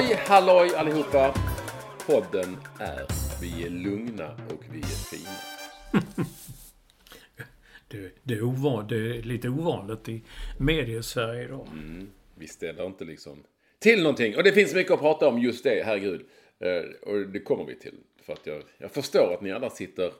Halloj, halloj allihopa! Podden är Vi är lugna och vi är fina. Det, det, är ovan, det är lite ovanligt i mediesverige idag. Vi ställer inte liksom till någonting. Och det finns mycket att prata om just det, herregud. Eh, och det kommer vi till. För att jag, jag förstår att ni alla sitter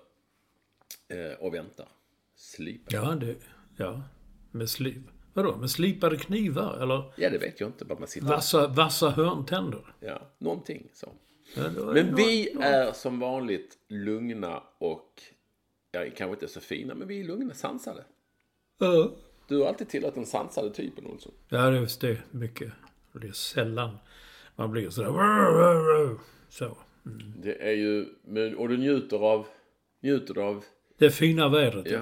eh, och väntar. Slipar. Ja, det, ja. Med slip. Vadå? Med slipade knivar? Eller Ja, det vet jag inte. Bara man sitter... vassa, vassa hörntänder? Ja, någonting så. Ja, Men vi något- är som vanligt lugna och, ja, kanske inte så fina, men vi är lugna, sansade. Ja. Du har alltid tillhört den sansade typen, Olsson. Ja, det är just det. Mycket. Och det är sällan man blir sådär... Så. Det är ju, och du njuter av, njuter av, Det fina vädret. ja.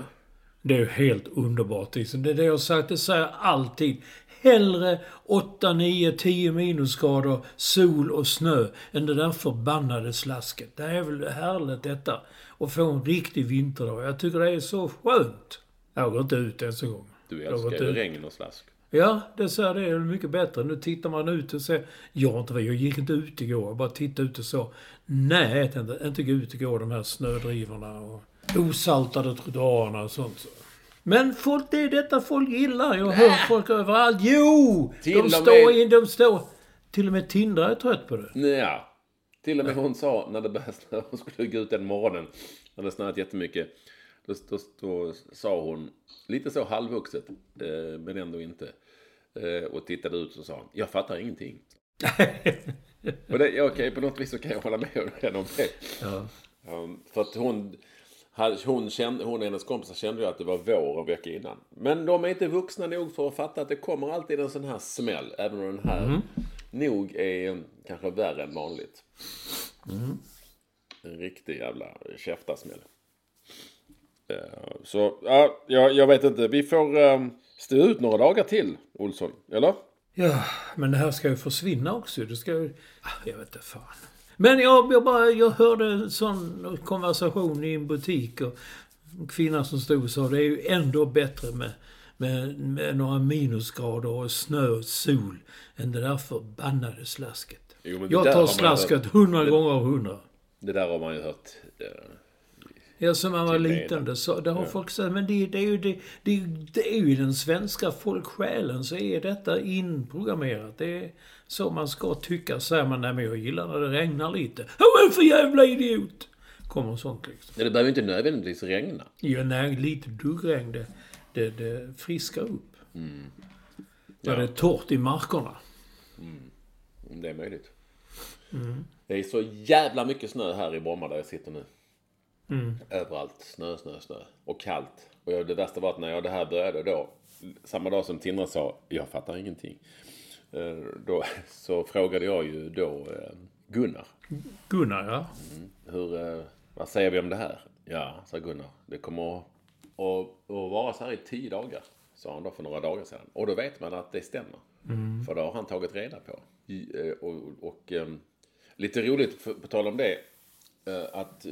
Det är helt underbart. Liksom. Det är det jag sagt. Det säger jag alltid. Hellre 8, 9, 10 minusgrader, sol och snö än det där förbannade slasket. Det är väl härligt detta. Att få en riktig vinterdag. Jag tycker det är så skönt. Jag går inte ut ens en gång. Du älskar ju regn och slask. Ja, det så det är mycket bättre. Nu tittar man ut och ser... Jag, inte, jag gick inte ut igår. Jag bara tittade ut och så. Nej, inte, inte gå ut igår, de här snödrivorna och osaltade trottoarerna och sånt. Så. Men folk, det är detta folk gillar. Jag hör folk överallt. Jo! Till de står med- in, de står... Till och med Tindra är trött på det. Ja. Till och med hon sa när det började snöa, hon skulle gå ut den morgonen, när det snöat jättemycket. Då, då, då sa hon, lite så halvvuxet, eh, men ändå inte. Eh, och tittade ut och sa, jag fattar ingenting. och det, ja, okej, på något vis så kan jag hålla med henne om det. Ja. Um, för att hon, hon, kände, hon och hennes kompisar kände ju att det var vår en vecka innan. Men de är inte vuxna nog för att fatta att det kommer alltid en sån här smäll. Även om den här nog är kanske värre än vanligt. En riktig jävla käftasmäll. Uh, så, ja, jag, jag vet inte. Vi får um, stå ut några dagar till, Olsson. Eller? Ja, men det här ska ju försvinna också. Det ska ju... Ah, Jag vet inte fan. Men jag, jag, bara, jag hörde en sån konversation i en butik och en kvinna som stod och sa det är ju ändå bättre med, med, med några minusgrader och snö och sol än det där förbannade slasket. Jo, det jag tar slasket hundra Det- gånger av hundra. Det där har man ju hört. eh, Ja, som man var liten. Det, så, det har folk sagt. Men det, det, är ju, det, det, det är ju den svenska folksjälen så är detta inprogrammerat. Det är så man ska tycka. Säger man, nej men jag gillar när det regnar lite. Vad är för jävla idiot? Kommer sånt liksom. Ja, det behöver inte nödvändigtvis regna. Ja, nej, lite duggregn det, det, det friskar upp. När det är torrt i markerna. Om det är möjligt. Det är så jävla mycket snö här i Bromma där jag sitter nu. Överallt. Snö, snö, snö. Och kallt. Och jag, det värsta var att när jag det här började då, samma dag som Tindra sa, jag fattar ingenting. Eh, Då, så frågade jag ju då eh, Gunnar, Gunnar, ja. hur, eh, vad säger vi om det här? Ja, sa Gunnar, det kommer att, att, att vara så här i tio dagar. Sa han då för några dagar sedan. Och då vet man att det stämmer. För det har han tagit reda på. Och, och, ehm, lite roligt, på tal om det, att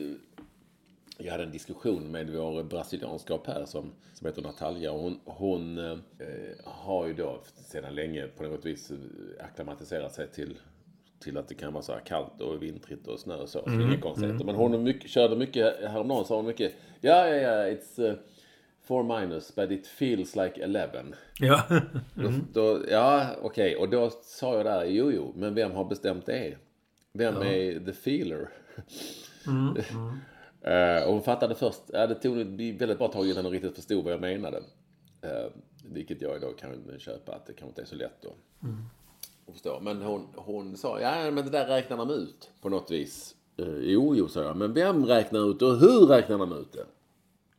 jag hade en diskussion med vår brasilianska au pair som, som heter Natalia. Och hon hon eh, har ju då sedan länge på något vis akklimatiserat sig till, till att det kan vara så här kallt och vintrigt och snö och så. Mm. Inga konstigheter. Men hon mycket, körde mycket, häromdagen sa hon mycket, ja, ja, ja, it's... Uh, Four minus, but it feels like eleven. Ja. Mm. Då, då, ja, okej. Okay. Och då sa jag där, jo, jo, men vem har bestämt det? Vem ja. är the feeler? Mm, mm. Och hon fattade först, ja, det tog väldigt bra tag innan hon riktigt förstod vad jag menade. Uh, vilket jag då kan köpa, att det kanske inte är så lätt att, mm. att förstå. Men hon, hon sa, ja men det där räknar de ut på något vis. Uh, jo, jo, sa jag. Men vem räknar ut och hur räknar de ut det?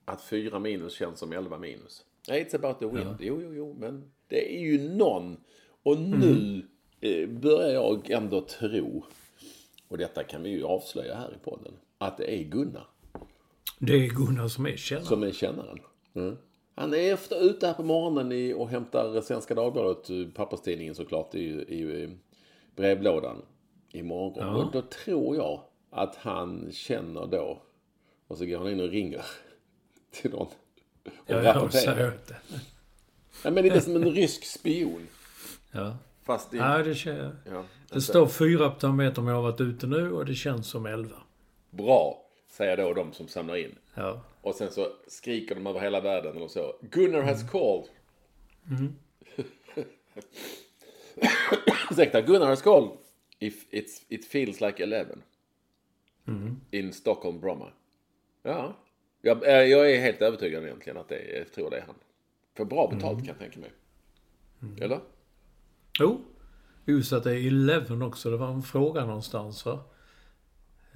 Att 4 minus känns som 11 minus. It's about the wind. Ja. Jo, jo, jo, men det är ju någon. Och nu mm. börjar jag ändå tro, och detta kan vi ju avslöja här i podden, att det är Gunnar. Det är Gunnar som är kännaren. Som är kännaren. Mm. Han är efter, ute här på morgonen i, och hämtar Svenska Dagbladet, eh, papperstidningen såklart, i, i brevlådan imorgon. Ja. Och då tror jag att han känner då, och så går han in och ringer till någon. Och ja, rapporterar. Ja, ja, men lite som en rysk spion. Ja. Fast i... Ja, det känns... Ja, det står fyra på termometern om jag har varit ute nu och det känns som elva. Bra, säger då de som samlar in. Ja. Och sen så skriker de över hela världen eller så. Gunnar has mm. called. Mm. Ursäkta, Gunnar has called. If it's, it feels like 11. Mm. In Stockholm, Bromma. Ja. Jag, eh, jag är helt övertygad egentligen att det är, jag tror det är han. För bra betalt mm. kan jag tänka mig. Mm. Eller? Jo. Just att det är 11 också. Det var en fråga någonstans va?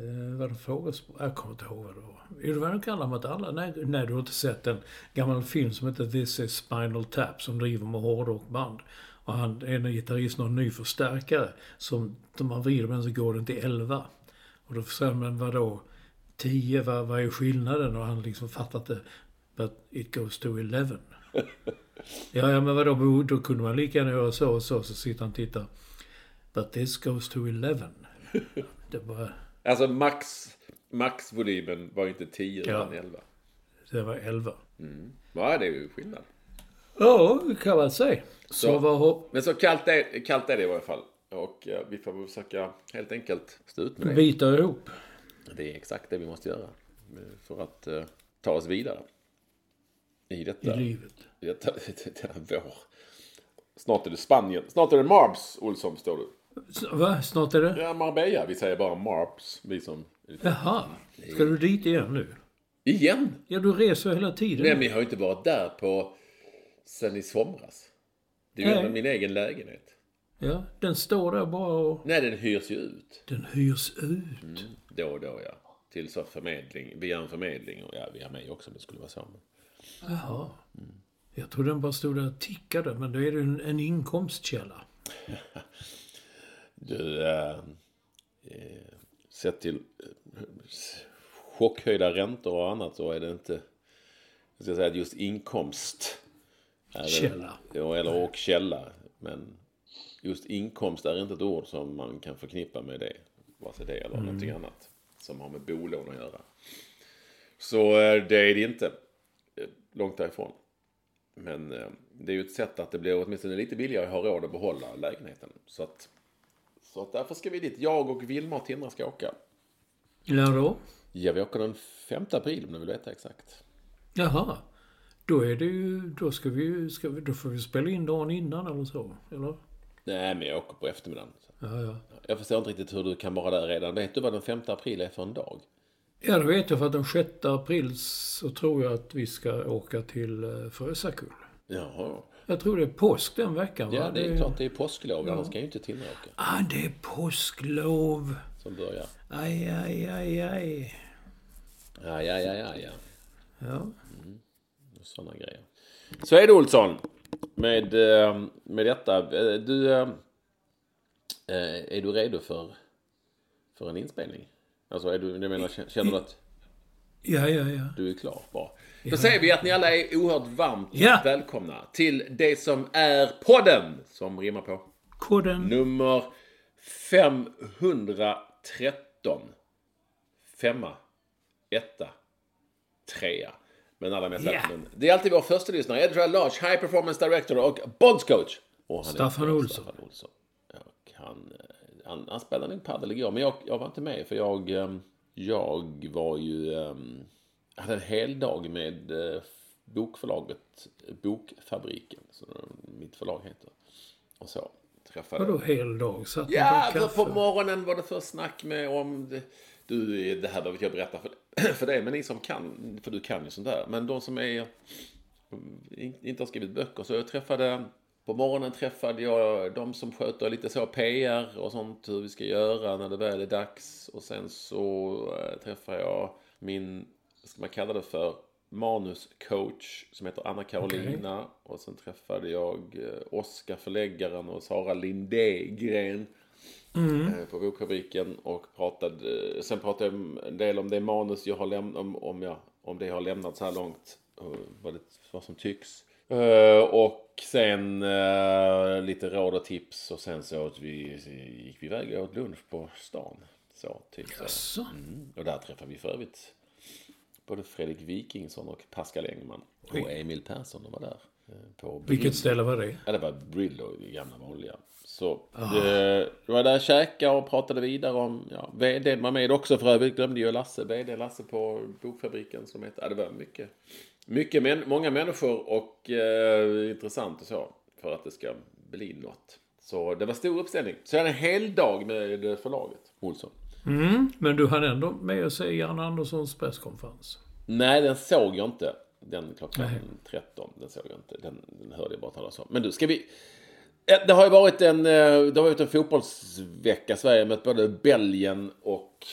Eh, vad det frågespråk? Jag kommer inte ihåg vad det var. Jo, det var de kallade mot alla. Nej, nej, du har inte sett en gammal film som heter This is Spinal Tap som driver med hårdrockband. Och han, en gitarrist en ny förstärkare som, om man vrider den så går den till 11. Och då säger man vadå? 10, vad, vad är skillnaden? Och han liksom fattat det. But it goes to 11. ja, ja, men vadå? Då kunde man lika gärna göra så och så. Så sitter han och tittar. But this goes to 11. Det bara... Alltså max, maxvolymen var ju inte 10 ja. utan 11. Det var 11. Mm. Ja, det är ju skillnad. Ja, det kan man säga. Så, så var... Men så kallt är, kallt är det i varje fall. Och ja, vi får försöka helt enkelt stå ut med det. Bita ihop. Det är exakt det vi måste göra. För att uh, ta oss vidare. I detta. I livet. I detta, denna vår. Snart är det Spanien. Snart är det Marbs, Olsson, står du. Va? Snart är det? Ja, Marbella. Vi säger bara Marps. Vi som... Jaha. Ska du dit igen nu? Igen? Ja, du reser hela tiden. Nej, men jag har ju inte varit där på... Sen i somras. Det är ju ändå min egen lägenhet. Ja, den står där bara och... Nej, den hyrs ju ut. Den hyrs ut? Mm, då och då, ja. Till så förmedling, via en förmedling och ja, via mig också om det skulle vara så. Jaha. Mm. Jag trodde den bara stod där och tickade, men då är det en, en inkomstkälla. du, äh, eh, sett till eh, chockhöjda räntor och annat så är det inte, jag ska säga att just inkomst. Är källa. ja, eller och källa. Men just inkomst är inte ett ord som man kan förknippa med det. Vare sig det eller mm. någonting annat som har med bolån att göra. Så eh, det är det inte. Eh, långt därifrån. Men eh, det är ju ett sätt att det blir åtminstone lite billigare att ha råd att behålla lägenheten. Så att, så att därför ska vi dit. Jag och Vilma och Tindra ska åka. När då? Ja, vi åker den 5 april om du vill veta exakt. Jaha. Då är det ju, då ska vi, ska vi, då får vi spela in dagen innan eller så, eller? Nej, men jag åker på eftermiddagen. Ja, ja. Jag förstår inte riktigt hur du kan vara där redan. Vet du vad den 5 april är för en dag? Ja, det vet jag. För att den 6 april så tror jag att vi ska åka till eh, Frösakull. Jaha. Jag tror det är påsk den veckan, va? Ja, det är klart det är påsklov. Ja. Annars kan ju inte åka. Ah, det är påsklov. Som börjar. Aj, aj, aj, aj. Aj, aj, aj, aj, ja. Ja. Mm. Sådana grejer. Så är det Olsson. Med, eh, med detta. Eh, du... Eh, är du redo för, för en inspelning? Alltså, är du, jag menar, känner du att ja, ja, ja. du är klar? Bra. Då säger vi att ni alla är oerhört varmt ja. välkomna till det som är podden, som rimmar på Koden. nummer 513. Femma, etta, trea. Men allra mest men Det är alltid vår första lyssnare, Edra Lodge, High Performance Director och Bondscoach. Och han Staffan Olsson. Staffan Olsson. Jag kan, eh, han, han spelade nog padel igår, men jag, jag var inte med för jag, ehm, jag var ju, ehm, hade en hel dag med eh, bokförlaget Bokfabriken, som mitt förlag heter. Och så träffade Vadå hel dag? Satt Ja, på för på morgonen var det först snack med om... Det, du, det här behöver jag berätta för, för dig, men ni som kan, för du kan ju sånt där. Men de som är, in- inte har skrivit böcker, så jag träffade... På morgonen träffade jag de som sköter lite så PR och sånt, hur vi ska göra när det väl är dags. Och sen så eh, träffade jag min, ska man kalla det för, manuscoach som heter Anna Karolina. Och sen träffade jag eh, Oskar förläggaren och Sara Lindegren eh, på Bokfabriken och pratade, eh, sen pratade jag en del om det manus jag har lämnat, om, om, jag, om det har lämnat så här långt, vad, det, vad som tycks. Och sen lite råd och tips och sen så åt vi, gick vi iväg och åt lunch på stan. Så, typ så. Mm. Och där träffade vi för övrigt både Fredrik Wikingsson och Pascal Engman. Och Emil Persson de var där. eh, På Vilket ställe var det? Ja, det var Brillo, det gamla vanliga. Så det, då var där och käkade och pratade vidare om, ja, vd var med också för övrigt, glömde ju Lasse, vd Lasse på Bokfabriken som heter, ja, det var mycket, mycket män, många människor och eh, intressant och så, för att det ska bli något. Så det var stor uppställning. Så jag hade en hel dag med förlaget, Olsson. Mm, men du hann ändå med att se Jan Anderssons presskonferens. Nej, den såg jag inte. Den klockan Nej. 13, den såg jag inte. Den, den hörde jag bara talas om. Men du, ska vi... Det har ju varit en, eh, det har varit en fotbollsvecka. Sverige mött både Belgien och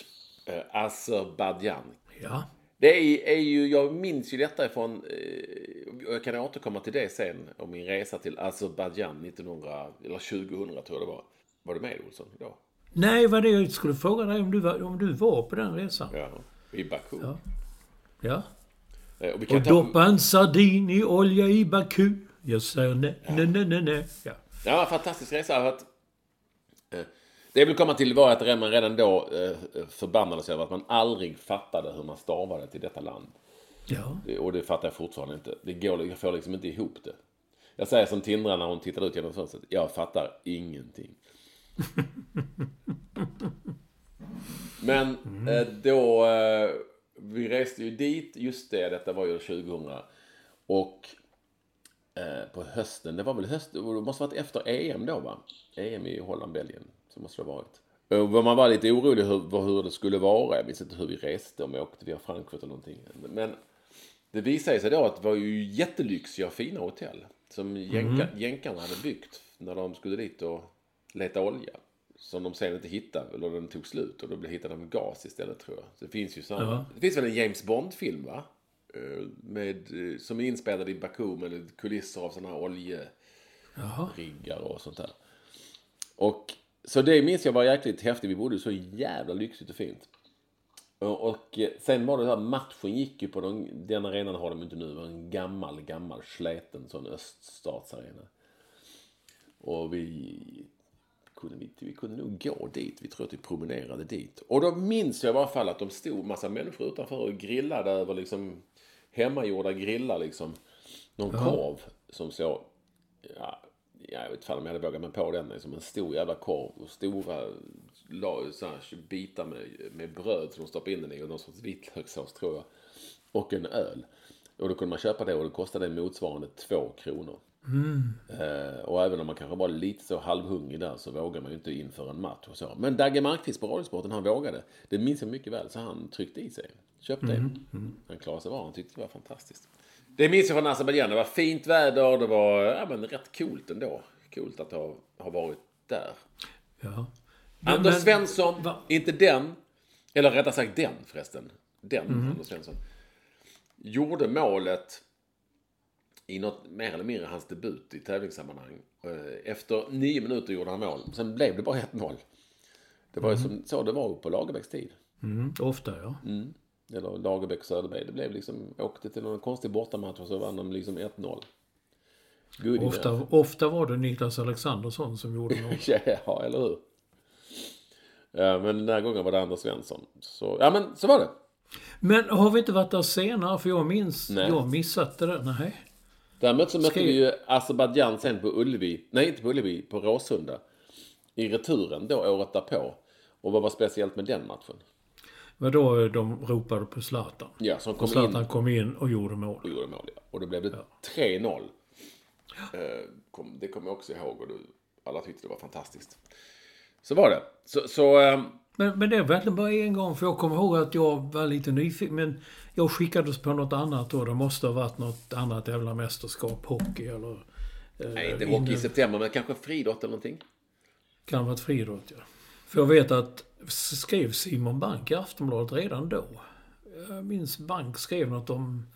eh, Azerbajdzjan. Ja. Det är, är ju, jag minns ju detta ifrån, eh, jag kan återkomma till det sen, om min resa till Azerbajdzjan 1900, eller 2000 tror jag det var. Var du med Olsson då? Nej, vad det jag skulle fråga dig om du var, om du var på den resan. Ja, i Baku. Ja. Ja. Eh, Och Och doppa en sardin i olja i Baku. Jag säger nej, nej, nej, nej, nej. Ja. Ja, fantastisk resa. För att, eh, det jag vill komma till var att man redan då eh, förbannades över att man aldrig fattade hur man stavade till detta land. Ja. Det- Och det fattar jag fortfarande inte. Det går, jag får liksom inte ihop det. Jag säger som Tindra när hon tittar ut genom fönstret. Jag fattar ingenting. Men eh, då... Eh, vi reste ju dit, just det, detta var ju 2000. Och eh, på hösten, det var väl höst, det måste varit efter EM då va? EM i Holland, Belgien. Så måste det ha varit. Och man var lite orolig hur, hur det skulle vara. Jag minns inte hur vi reste, om vi åkte via Frankfurt eller någonting. Men det visade sig då att det var ju jättelyxiga fina hotell. Som jänka, jänkarna hade byggt när de skulle dit och leta olja. Som de sen inte hittade, eller den tog slut. Och då blev- hittade de gas istället tror jag. Så det finns ju sådana. Ja. Det finns väl en James Bond-film va? Eh, Med, eh, som är inspelad i Baku med kulisser av sådana här oljeriggar och sånt där. Och så det minns jag var jäkligt häftigt. Vi bodde så jävla lyxigt och fint. Och, eh, sen var det så här, matchen gick ju på den, den arenan har de inte nu. Det var en gammal, gammal sleten sån öststatsarena. Och vi kunde, vi, vi kunde nog gå dit. Vi tror att vi promenerade dit. Och då minns jag i alla fall att de stod massa människor utanför och grillade över liksom hemmagjorda grillar liksom. Någon korv som så, ja, jag vet inte om jag hade vågat mig på den. Liksom en stor jävla korv och stora så här, bitar med, med bröd som de stoppade in den i och någon sorts vitlökssås tror jag. Och en öl. Och då kunde man köpa det och det kostade motsvarande två kronor. Eh, och även om man kanske var lite så halvhungrig där så vågar man ju inte inför en match och så. Men Dagge Markqvist på Radiosporten, han vågade. Det minns jag mycket väl. Så han tryckte i sig. Köpte en. Han klarade sig bra. Han tyckte det var fantastiskt. Det minns jag från Azerbajdzjan. Det var fint väder. Det var ja, men rätt coolt ändå. Coolt att ha, ha varit där. Ja. Anders men- Svensson, va- inte den, eller rättare sagt den förresten. Den, Mhm. Anders Svensson. Gjorde målet i något mer eller mindre hans debut i tävlingssammanhang. Eh, Efter nio minuter gjorde han mål. Sen blev det bara ett mål. Det var ju som så det var på Lagerbäcks tid. Mm, ofta ja. Eller Lagerbäck Söderberg. Det blev liksom, åkte till någon konstig bortamatch och så vann de liksom 1-0. Good Ofta, ofta var det Niklas Alexandersson som gjorde något. Ja, eller hur? Ja, men den här gången var det Anders Svensson. Så, ja, men så var det. Men har vi inte varit där senare? För jag minns, Nej. jag missat det där. Nej. Däremot så mötte Ska vi ju- Azerbajdzjan sen på Ullevi. Nej, inte på Ullevi, på Råsunda. I returen då året därpå. Och vad var speciellt med den matchen? Men då de ropade på Zlatan. Ja, som Och kom Zlatan in kom in och gjorde mål. och gjorde mål. Ja. Och då blev det 3-0. Eh, det kommer jag också ihåg och alla tyckte det var fantastiskt. Så var det. Så, så ehm, Men, men det är verkligen bara en gång. För jag kommer ihåg att jag var lite nyfiken. Men jag skickades på något annat då. Det måste ha varit något annat jävla mästerskap. Hockey eller... eh, nej, inte hockey i september, men kanske friidrott eller någonting. Kan ha varit friidrott, ja. För jag vet att skrev Simon Bank i Aftonbladet redan då. Jag minns Bank skrev något om...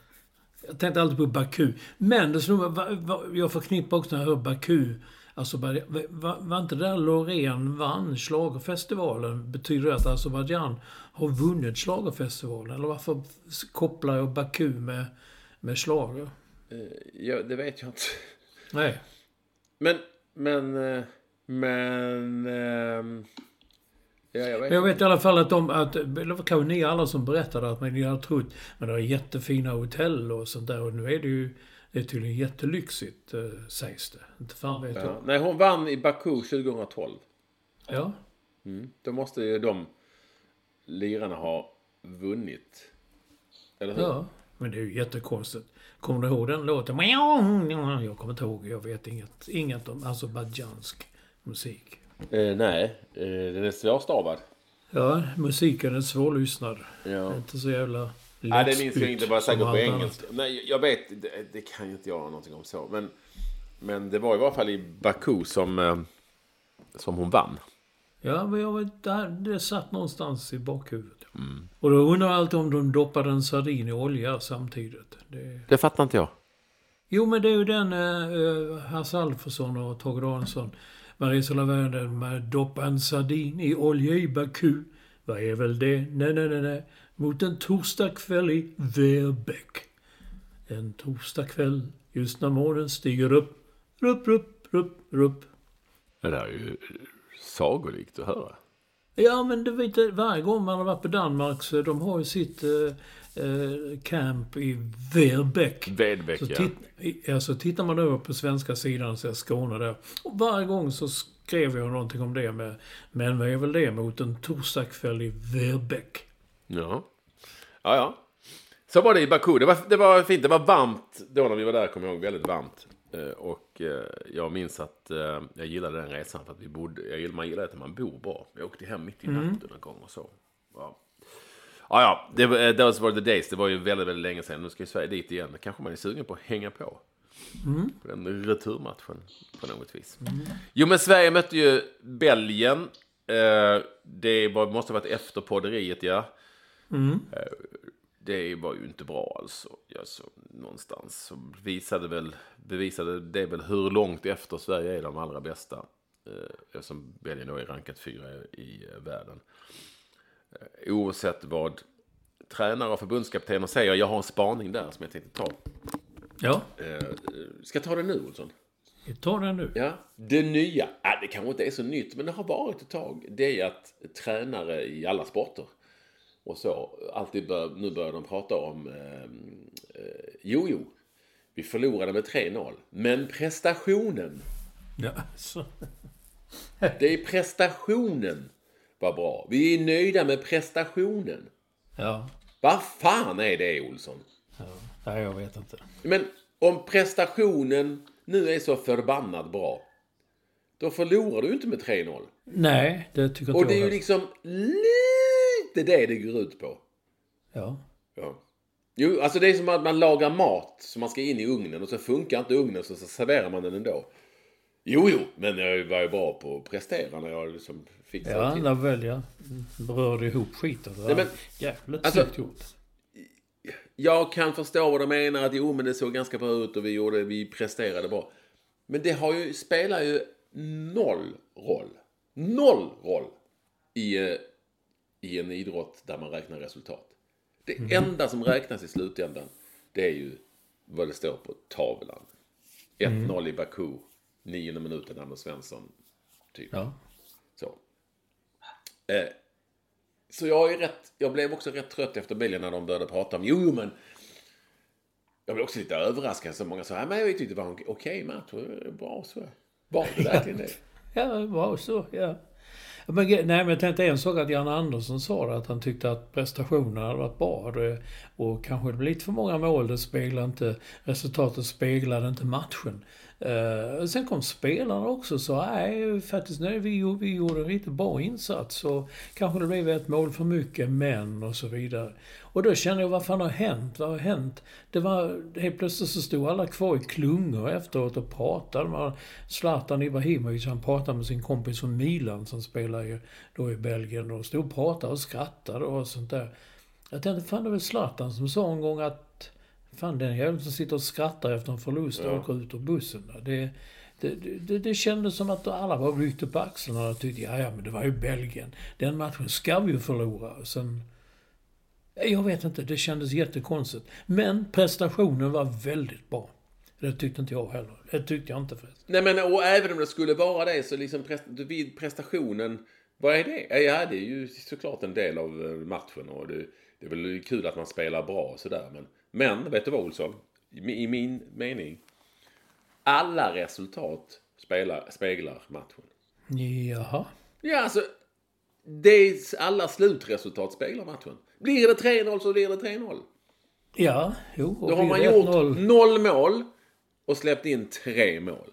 Jag tänkte alltid på Baku. Men det slog mig, jag förknippar också när jag hör Baku. Alltså, va- va- var inte det där Loreen vann schlagerfestivalen? Betyder det att Azerbajdzjan har vunnit schlagerfestivalen? Eller varför kopplar jag Baku med, med schlager? Eh, ja, det vet jag inte. Nej. Men, men, eh, men... ehm, ja, jag vet Men jag vet i alla fall att de, att, eller var kanske ni alla som berättade att man hade trott, men det är jättefina hotell och sånt där och nu är det ju, det är tydligen jättelyxigt eh, sägs det. Inte fan vet Ja. jag. Nej, hon vann i Baku 2012. Ja. Då måste ju de lirarna ha vunnit. Eller hur? Ja. Men det är ju jättekonstigt. Kommer du ihåg den låten? Jag kommer inte ihåg, jag vet inget, inget om azerbajdzjansk musik. Eh, nej, eh, den är svårstavad. Ja, musiken är svårlyssnad. Ja. Inte så jävla Nej, det minns jag inte. Bara säkert på engelska. Nej, jag vet. Det, det kan ju inte jag någonting om så. Men, men det var i varje fall i Baku som, eh, som hon vann. Ja, men jag vet, det, här, det satt någonstans i bakhuvudet. Mm. Och då undrar jag alltid om de doppade en sardin i olja samtidigt. Det... Det fattar inte jag. Jo, men det är ju den eh, Hasse Alfredson och Tage Danielsson. Hela världen med doppa en sardin i olja i Baku. Vad är väl det? Nej, nej, nej, nej. Mot en torsdagkväll i Verbeck. En torsdagkväll, just när månen stiger upp. Rupp, rupp, rupp, rupp. Det där är ju sagolikt att höra. Ja, men du vet, varje gång man har varit på Danmark så de har ju sitt eh, eh, camp i Verbeck. Vedbeck, Så, ja. titt, i- ja, så tittar man över på svenska sidan så är Skåne där. Och varje gång så skrev jag någonting om det med Men vad är väl det mot en torsdagkväll i Verbeck? Ja. Ja, ja. Så var det i Baku. Det var, det var fint. Det var varmt då när vi var där, kommer jag ihåg. Väldigt varmt. Eh, Och eh, jag minns att eh, jag gillade den resan för att vi bodde... Jag gillar, man gillar att man bor bra. Jag åkte hem mitt i natten en gång och så. Ja, ja. ja det those were the days. Det var ju väldigt, väldigt länge sedan. Nu ska ju Sverige dit igen. Kanske man är sugen på att hänga på. På den returmatchen på något vis. Jo, men Sverige mötte ju Belgien. Det måste ha varit efter podderiet, ja. Eh, Det var ju inte bra alltså. alltså någonstans så visade, väl, bevisade det väl hur långt efter Sverige är de allra bästa. Eh, Eftersom Belgien då är rankat fyra i eh, världen. Oavsett vad tränare och förbundskaptener säger. Jag har en spaning där som jag tänkte ta. Ja, Ska jag ta det nu, Olsson? tar den nu. Ja, det nya, äh, det kanske inte är så nytt, men det har varit ett tag. Det är att tränare i alla sporter och så, alltid bör, nu börjar de prata om, eh, eh, jo, jo, vi förlorade med 3-0, men prestationen, Ja, så. det är prestationen var bra. Vi är nöjda med prestationen. Ja. Vad fan är det, Olsson? ja. Nej, jag vet inte. Men om prestationen nu är så förbannat bra, då förlorar du inte med 3-0. Nej, det tycker inte Och det är jag. ju liksom lite det det går ut på. Ja. Ja. Jo, alltså det är som att man lagar mat som man ska in i ugnen och så funkar inte ugnen så, så serverar man den ändå. Jo, jo, men jag var ju bra på att prestera när jag liksom fixade Ja, till. där välja. Rörde ihop skiten. Nej, men- Jävligt alltså- snyggt gjort. Jag kan förstå vad de menar, att jo men det såg ganska bra ut och vi gjorde, vi presterade bra. Men det har ju, spelar ju noll roll. Noll roll i, eh, i en idrott där man räknar resultat. Det enda som räknas i slutändan, det är ju vad det står på tavlan. 1-0 i Baku, nionde minuten, Anders Svensson. Typ. Ja. Så. Eh, Så jag är rätt, jag blev också rätt trött efter Belgien när de började prata om, jo, men jag blev också lite överraskad. Så många sa, ja, men jag tyckte det var en okej okay match. Bra så. Var det verkligen det? ja, bra så, ja. Men, nej, men jag tänkte en sak att Jan Andersson sa det, att han tyckte att prestationerna hade varit bra. Det, och kanske det blev lite för många mål. Det speglar inte, resultatet speglade inte matchen. Uh, sen kom spelarna också och sa, nej faktiskt nej, vi, vi gjorde en riktigt bra insats. Och kanske det blev ett mål för mycket, men och så vidare. Och då kände jag, vad fan har hänt? Vad har hänt? Det var, helt plötsligt så stod alla kvar i klungor efteråt och pratade. Man, Zlatan Ibrahimovic, han pratade med sin kompis från Milan som spelar ju då i Belgien. Och stod och pratade och skrattade och sånt där. Jag tänkte, fan det var Zlatan som sa en gång att Fan den jäveln som sitter och skrattar efter en förlust och ja. åker ut ur bussen. Det, det, det, det kändes som att alla bara ryckte på axlarna och tyckte, ja, ja men det var ju Belgien. Den matchen ska vi ju förlora. Sen, jag vet inte, det kändes jättekonstigt. Men prestationen var väldigt bra. Det tyckte inte jag heller. Det tyckte jag inte förresten. Nej men och även om det skulle vara det så liksom vid prestationen, vad är det? Ja det är ju såklart en del av eh, matchen och det, det är väl kul att man spelar bra och sådär men men, vet du vad Olsson? I min mening. Alla resultat spelar, speglar matchen. Jaha. Ja, alltså. Det alla slutresultat speglar matchen. Blir det 3-0 så blir det 3-0. Ja, jo. Då har man gjort 0. noll mål och släppt in tre mål.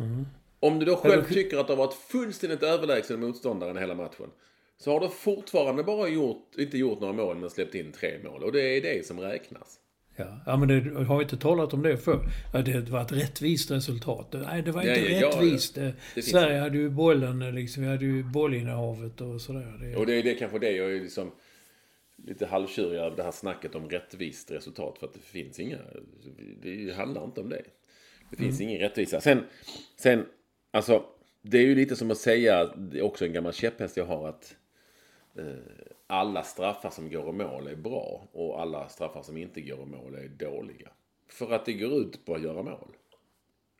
Mm. Om du då själv tycker att du har varit fullständigt överlägsen motståndaren hela matchen. Så har du fortfarande bara gjort, inte gjort några mål men släppt in tre mål. Och det är det som räknas. Ja, ja men det, har inte talat om det för. Ja, det var ett rättvist resultat. Nej, det var inte ja, ja, rättvist. Ja, det Sverige hade ju bollen, liksom, vi hade ju bollinnehavet och sådär. Det... Och det är det kanske det jag är liksom lite halvtjurig över det här snacket om rättvist resultat. För att det finns inga, det handlar inte om det. Det finns mm. ingen rättvisa. Sen, sen, alltså, det är ju lite som att säga, det är också en gammal käpphäst jag har att eh, alla straffar som går i mål är bra och alla straffar som inte går i mål är dåliga. För att det går ut på att göra mål.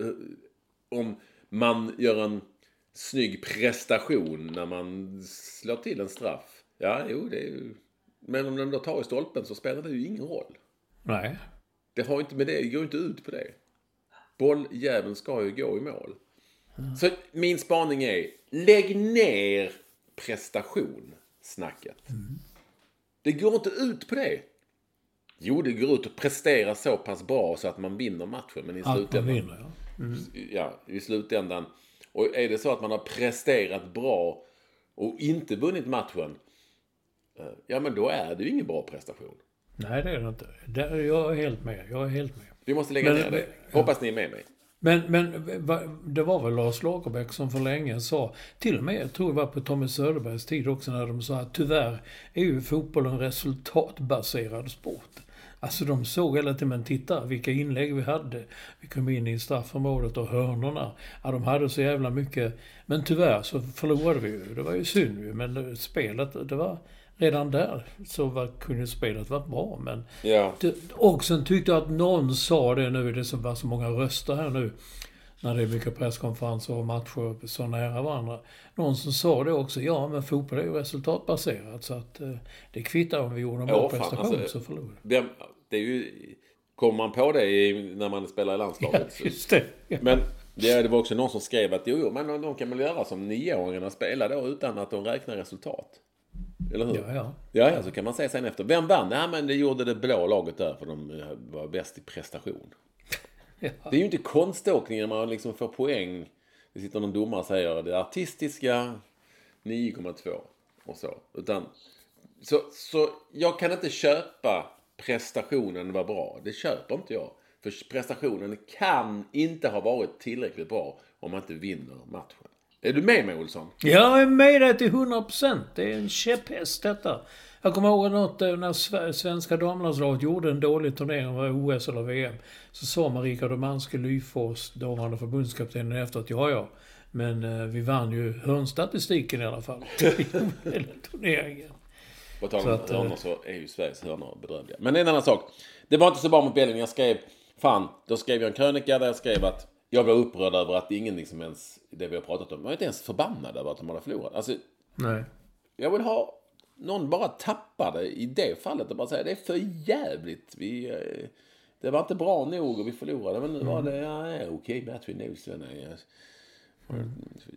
Eh, om man gör en snygg prestation när man slår till en straff. Ja, jo, det är ju... Men om den då tar i stolpen så spelar det ju ingen roll. Nej. Det har inte med det, det går inte ut på det. Bolljäveln ska ju gå i mål. Mm. Så min spaning är, lägg ner prestation snacket. Mm. Det går inte ut på det. Jo, det går ut att prestera så pass bra så att man vinner matchen. Men i slutändan... Vinner, ja. Mm. ja, i slutändan. Och är det så att man har presterat bra och inte vunnit matchen. Eh, ja, men då är det ju ingen bra prestation. Nej, det är det inte. Jag är helt med. Jag är helt med. Vi måste lägga men, ner det. Hoppas ni är med mig. Men, men det var väl Lars Lagerbäck som för länge sa, till och med, jag tror det var på Tommy Söderbergs tid också, när de sa att tyvärr är ju fotboll en resultatbaserad sport. Alltså de såg hela tiden, men titta vilka inlägg vi hade. Vi kom in i straffområdet och hörnorna. Ja, de hade så jävla mycket. Men tyvärr så förlorade vi ju. Det var ju synd ju, men spelet, det var redan där så var, kunde spelet varit bra. Men ja. det, och sen tyckte jag att någon sa det nu, det som var så många röster här nu. När det är mycket presskonferenser och matcher så nära varandra. Någon som sa det också, ja men fotboll är ju resultatbaserat så att eh, det kvittar om vi gjorde en bra ja, prestation alltså, så förlorar det, det är ju, Kommer man på det i, när man spelar i landslaget? Ja, just det. Ja. Men det, det var också någon som skrev att jo men de kan väl göra som nioåringarna spelar då utan att de räknar resultat. Eller hur? Ja, ja. Ja, ja, så kan man säga sen efter. Vem vann? Ja, men det gjorde det blå laget där för de eh, var bäst i prestation. Ja. Det är ju inte konståkning när man liksom får poäng. Det sitter någon domare och säger det artistiska 9,2 och så. Utan, så, så jag kan inte köpa prestationen var bra. Det köper inte jag. För prestationen kan inte ha varit tillräckligt bra om man inte vinner matchen. Är du med mig Olsson? Jag är med dig till 100%. Det är en käpphäst detta. Jag kommer ihåg något eh, när svenska damlandslaget gjorde en dålig turnering, var OS eller VM. Så sa Marika Domanski Lyfors, dåvarande förbundskaptenen, efter att ja, ja. Men eh, vi vann ju hörnstatistiken i alla fall. Turneringen. På tal om hörnor så är ju Sveriges hörnor bedrövliga. Men en annan sak. Det var inte så bra mot Belgien. Jag skrev, fan, då skrev jag en krönika där jag skrev att jag blev upprörd över att ingen liksom ens, det vi har pratat om, är inte ens förbannad över att de hade förlorat. Alltså, Nej. Jag vill ha någon bara tappade i det fallet och bara säger det är för jävligt. Vi, eh, det var inte bra nog och vi förlorade. Men nu var det ja, okej match i Newsland. Mm.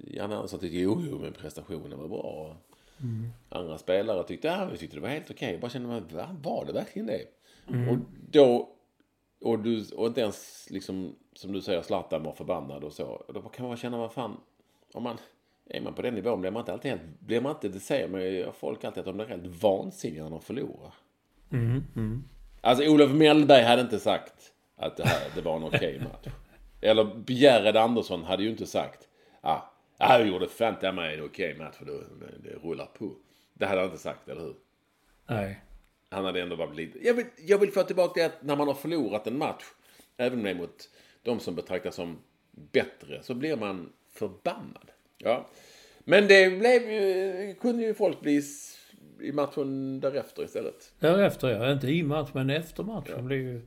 Janne Andersson tyckte jo, jo, men prestationen var bra. Mm. Andra spelare tyckte, ja, vi tyckte det var helt okej. Bara kände man, va, var det verkligen det? Mm. Och då, och, du, och inte ens liksom, som du säger, Zlatan var förbannad och så. Då kan man känna, vad fan, om man, är man på den nivån blir man inte alltid helt, blir man inte, det säger man folk alltid att de blir helt vansinniga när de förlorar. Mm, mm. Alltså Olof Mellberg hade inte sagt att det, här, det var en okej okay match. Eller Bjärred Andersson hade ju inte sagt ah, jag gjorde fan ta mig en okej okay match för det, det rullar på. Det hade han inte sagt, eller hur? Nej. Han hade ändå varit lite... Jag vill, jag vill få tillbaka det att när man har förlorat en match, även mot de som betraktas som bättre, så blir man förbannad. Ja. Men det blev ju, kunde ju folk bli i matchen därefter istället. Därefter ja, inte i match men efter matchen ja. blev ju...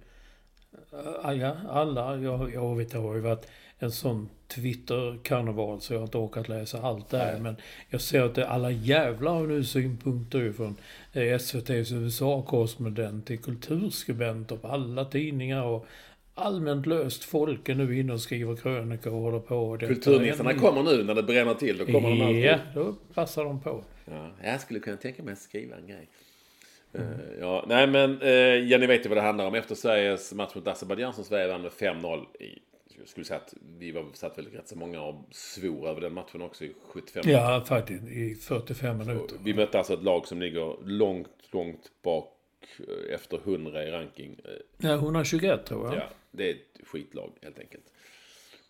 Ja, alla, jag, jag vet det har ju varit en sån Twitter-karneval så jag har inte orkat läsa allt där. Nej. Men jag ser att det, alla jävlar har nu synpunkter från SVTs USA-korrespondent till kulturskribenter på alla tidningar och allmänt löst folk är nu inne och skriver krönikor och håller på. Kulturnissarna kommer nu när det bränner till. Då kommer de alltid. Ja, då passar de på. Ja, jag skulle kunna tänka mig att skriva en grej. Mm. Uh, ja, nej men uh, ja, ni vet ju vad det handlar om. Efter Sveriges match mot Azerbajdzjan så Sverige vann med 5-0 i jag skulle säga att vi var satt väl rätt så många och svor över den matchen också i 75 minuter. Ja, faktiskt. I 45 minuter. vi mötte alltså ett lag som ligger långt, långt bak eh, efter 100 i ranking. Ja, 121 tror jag. Ja, det är ett skitlag helt enkelt.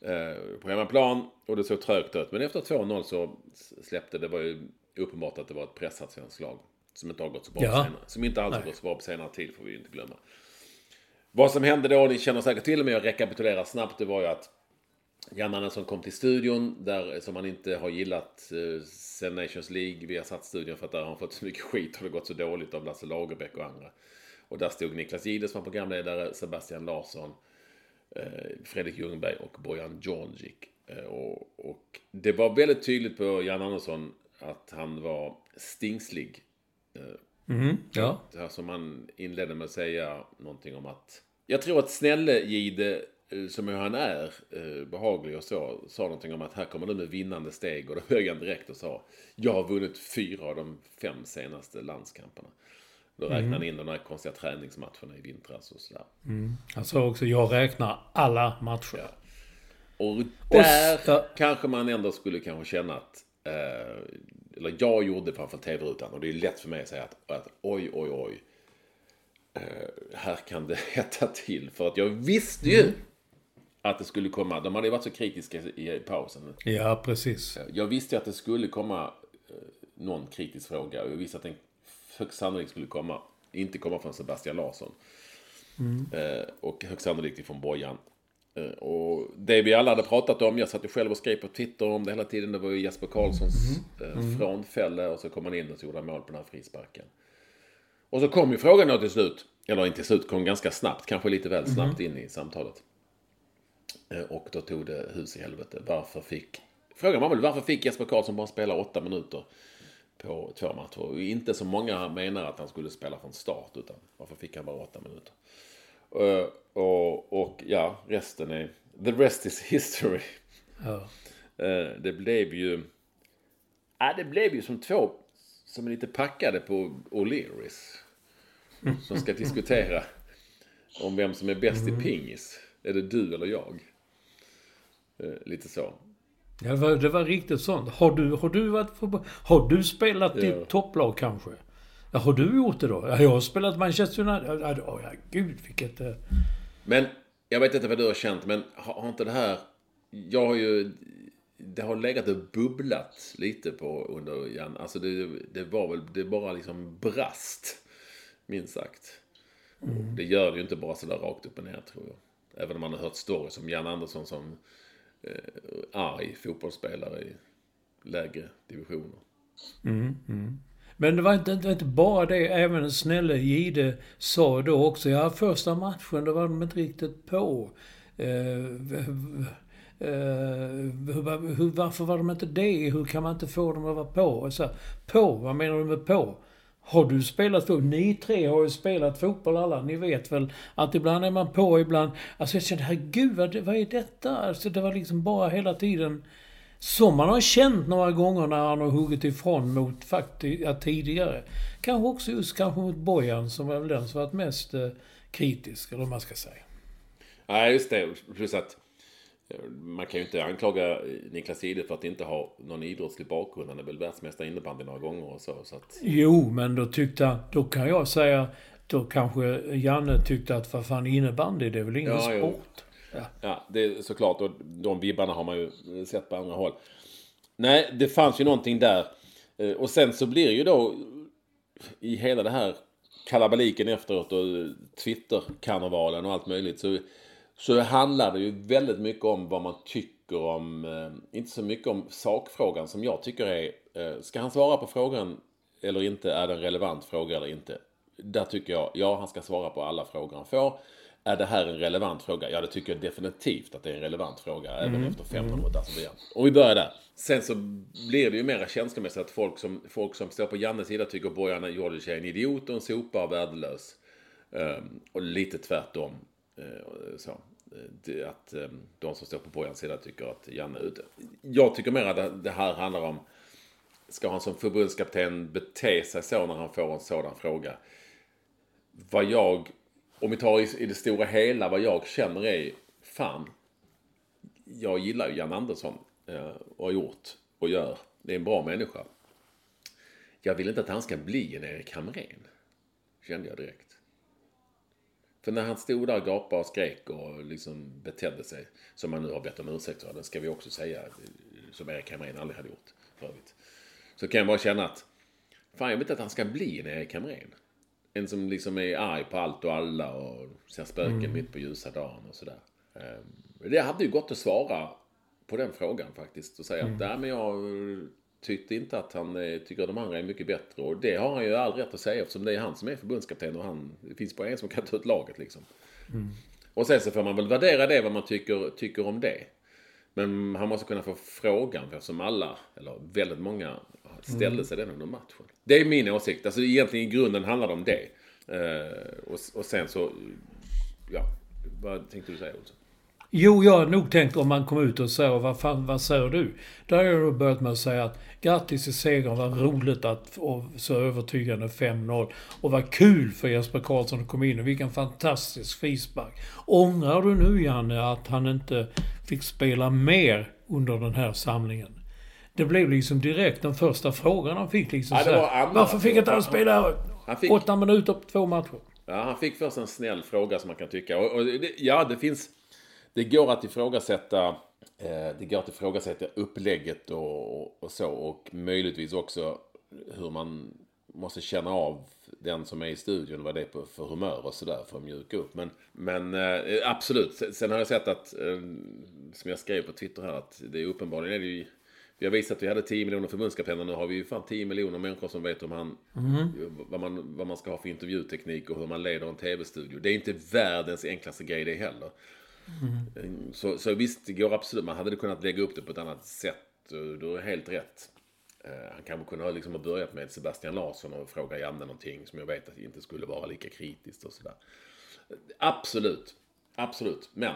Eh, på hemmaplan och det såg trögt ut. Men efter 2-0 så släppte det var ju uppenbart att det var ett pressat svenskt lag. Som inte har gått så bra ja. på senare. Som inte alls har gått så bra på senare tid får vi inte glömma. Vad som hände då, ni känner säkert till men jag rekapitulerar snabbt. Det var ju att Jan Andersson kom till studion, där, som han inte har gillat eh, sen Nations League. Vi har satt studion för att där har han fått så mycket skit och det gått så dåligt av Lasse Lagerbäck och andra. Och där stod Niklas Jihde som var programledare, Sebastian Larsson, Fredrik Ljungberg och Bojan Djordjic. Eh, och, och, det var väldigt tydligt på Jan Andersson att han var stingslig. Eh, Mm, ja. Som han inledde med att säga någonting om att... Jag tror att Snälle-Gide, eh, som han är, eh, behaglig och så, sa någonting om att här kommer du med vinnande steg. Och då högg han direkt och sa, jag har vunnit fyra av de fem senaste landskamperna. Då räknade han mm. in de här konstiga träningsmatcherna i vintras och sådär. Mm. Han sa också, jag räknar alla matcher. Ja. Och där och, kanske man ändå skulle kanske känna att eh, eller jag gjorde framför tv-rutan och det är lätt för mig att säga att, att oj, oj, oj. Uh, här kan det hetta till. För att jag visste ju mm. att det skulle komma. De hade ju varit så kritiska i pausen. Ja, precis. Jag visste att det skulle komma uh, någon kritisk fråga. Jag visste att den högst sannolikt skulle komma. Inte komma från Sebastian Larsson. Mm. Uh, och högst sannolikt ifrån Bojan. Eh, och det vi alla hade pratat om, jag satt ju själv och skrev på Twitter om det hela tiden, det var ju Jesper Karlssons mm. mm. frånfälle och så kom han in och så gjorde han mål på den här frisparken. Och så kom ju frågan då till slut, eller inte till slut, kom ganska snabbt, kanske lite väl snabbt mm. in i samtalet. Eh, och då tog det hus i helvete. Varför fick... Frågan var väl varför fick Jesper Karlsson bara spela åtta minuter på två matcher? Och inte som många menar att han skulle spela från start, utan varför fick han bara åtta minuter? Uh, och, och ja, resten är... The rest is history. Ja. Uh, det blev ju... Ja, det blev ju som två som är lite packade på O'Learys. Som ska diskutera om vem som är bäst mm. i pingis. Är det du eller jag? Uh, lite så. Ja, det var, det var riktigt sånt. Har du, har du varit Har du spelat ja. i topplag kanske? Ja, har du gjort det då? Ja, jag har spelat Manchester United. Ja, ja, ja gud vilket... Eh... Men, jag vet inte vad du har känt, men har, har inte det här... Jag har ju... Det har legat och bubblat lite på under Jan. Alltså det, det var väl, det bara liksom brast. Minst sagt. Mm. Det gör det ju inte bara sådär rakt upp och ner tror jag. Även om man har hört stories om Jan Andersson som eh, arg fotbollsspelare i lägre divisioner. Mm, mm. Men det var inte, inte, inte bara det. Även snälle Gide sa då också, ja första matchen då var de inte riktigt på. Uh, uh, hur, varför var de inte det? Hur kan man inte få dem att vara på? Så, på? Vad menar du med på? Har du spelat fotboll? Ni tre har ju spelat fotboll alla. Ni vet väl att ibland är man på, ibland... Alltså jag kände, herregud vad, vad är detta? Alltså det var liksom bara hela tiden... Som man har känt några gånger när han har huggit ifrån mot faktiskt, ja, tidigare. Kanske också just kanske mot Bojan som är väl den som varit mest eh, kritisk, eller vad man ska säga. Nej, just det. Plus att man kan ju inte anklaga Niklas Jihde för att inte ha någon idrottslig bakgrund. Han är väl världsmästare innebandy några gånger och så. så att... Jo, men då tyckte han, då kan jag säga, då kanske Janne tyckte att vad fan innebandy, det är väl ingen ja, sport? Ja. ja, det är såklart. Och de vibbarna har man ju sett på andra håll. Nej, det fanns ju någonting där. Eh, och sen så blir ju då i hela det här kalabaliken efteråt och Twitter-karnevalen och allt möjligt så så handlar det ju väldigt mycket om vad man tycker om, eh, inte så mycket om sakfrågan som jag tycker är, eh, ska han svara på frågan eller inte? Är det en relevant fråga eller inte? Där tycker jag, ja han ska svara på alla frågor han får. Är det här en relevant fråga? Ja, det tycker jag definitivt att det är en relevant fråga. Mm. Även efter 15 mm. år. Alltså, och vi börjar där. Sen så blir det ju mer känslomässigt att folk som, folk som står på Jannes sida tycker Bojan Djordjic är en idiot och en sopa och värdelös. Um, och lite tvärtom. Eh, så. Eh, att eh, de som står på Bojans sida tycker att Janne är ute. Jag tycker mer att det här handlar om Ska han som förbundskapten bete sig så när han får en sådan fråga? Vad jag, om vi tar i det stora hela, vad jag känner är fan, jag gillar ju Jan Andersson och har gjort och gör. Det är en bra människa. Jag vill inte att han ska bli en Erik Hamrén. Kände jag direkt. För när han stod där och gapade och skrek och liksom betedde sig, som han nu har bett om ursäkt för, det ska vi också säga, som Erik Hamrén aldrig hade gjort för övrigt. Så kan jag bara känna att, fan jag vet att han ska bli en Erik Hamrén. En som liksom är arg på allt och alla och ser spöken mm. mitt på ljusa dagen och sådär. Ehm, det hade ju gått att svara på den frågan faktiskt och säga mm. att, nej men jag tyckte inte att han eh, tycker de andra är mycket bättre. Och det har han ju all rätt att säga eftersom det är han som är förbundskapten och han, det finns bara en som kan ta ut laget liksom. Mm. Och sen så får man väl värdera det vad man tycker, tycker om det. Men han måste kunna få frågan eftersom alla, eller väldigt många, ställde mm. sig den under matchen. Det är min åsikt. Alltså egentligen i grunden handlar det om det. Uh, och, och sen så, ja, vad tänkte du säga Olsson? Jo, jag har nog tänkt om man kom ut och säger vad fan, vad säger du? Då har jag börjat med att säga att grattis till segern, vad roligt att få så övertygande 5-0. Och vad kul för Jesper Karlsson att komma in och vilken fantastisk frispark. Ångrar du nu Janne att han inte fick spela mer under den här samlingen? Det blev liksom direkt den första frågan han fick liksom ja, här, Varför fick inte han spela han fick, åtta minuter på två matcher? Ja, han fick först en snäll fråga som man kan tycka. Och, och det, ja, det finns det går att ifrågasätta eh, det går att ifrågasätta upplägget och, och så och möjligtvis också hur man måste känna av den som är i studion, vad det är på för humör och sådär för att mjuka upp. Men, men eh, absolut, sen har jag sett att, eh, som jag skrev på Twitter här, att det är uppenbarligen är det ju vi har visat att vi hade 10 miljoner förbundskaptener. Nu har vi ju fan 10 miljoner människor som vet om han, mm. vad, man, vad man ska ha för intervjuteknik och hur man leder en tv-studio. Det är inte världens enklaste grej det heller. Mm. Så, så visst, det går absolut. Man hade kunnat lägga upp det på ett annat sätt. Du har helt rätt. Eh, han kanske kunde ha liksom börjat med Sebastian Larsson och fråga Janne någonting som jag vet att inte skulle vara lika kritiskt och sådär. Absolut. Absolut. Men,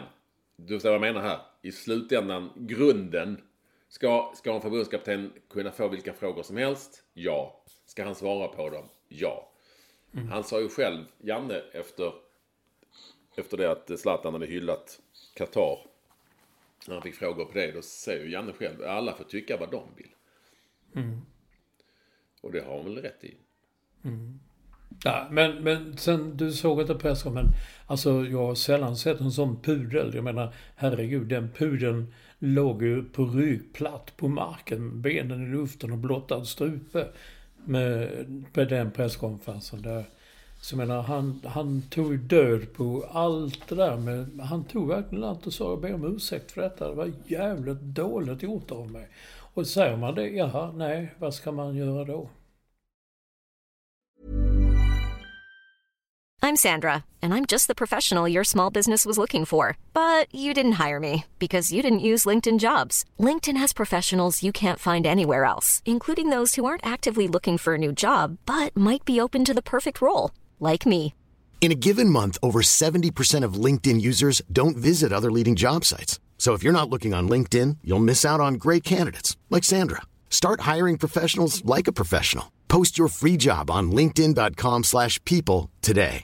du förstår vad jag menar här. I slutändan, grunden. Ska, ska en förbundskapten kunna få vilka frågor som helst? Ja. Ska han svara på dem? Ja. Mm. Han sa ju själv, Janne, efter efter det att Zlatan hade hyllat Qatar. När han fick frågor på det, då säger ju Janne själv, alla får tycka vad de vill. Mm. Och det har han väl rätt i. Mm. Ja, men, men sen, du såg inte pressen, men alltså jag har sällan sett en sån pudel. Jag menar, herregud, den pudeln låg ju på rygg, platt på marken, benen i luften och blottad strupe med, med den presskonferensen. Där så jag menar, han, han tog död på allt det där med... Han tog verkligen allt och sa jag ber om ursäkt för detta. Det var jävligt dåligt gjort av mig. Och säger man det, jaha, nej, vad ska man göra då? I'm Sandra, and I'm just the professional your small business was looking for. But you didn't hire me because you didn't use LinkedIn jobs. LinkedIn has professionals you can't find anywhere else, including those who aren't actively looking for a new job but might be open to the perfect role, like me. In a given month, over 70% of LinkedIn users don't visit other leading job sites. So if you're not looking on LinkedIn, you'll miss out on great candidates like Sandra. Start hiring professionals like a professional. Post your free job on linkedin.com/people today.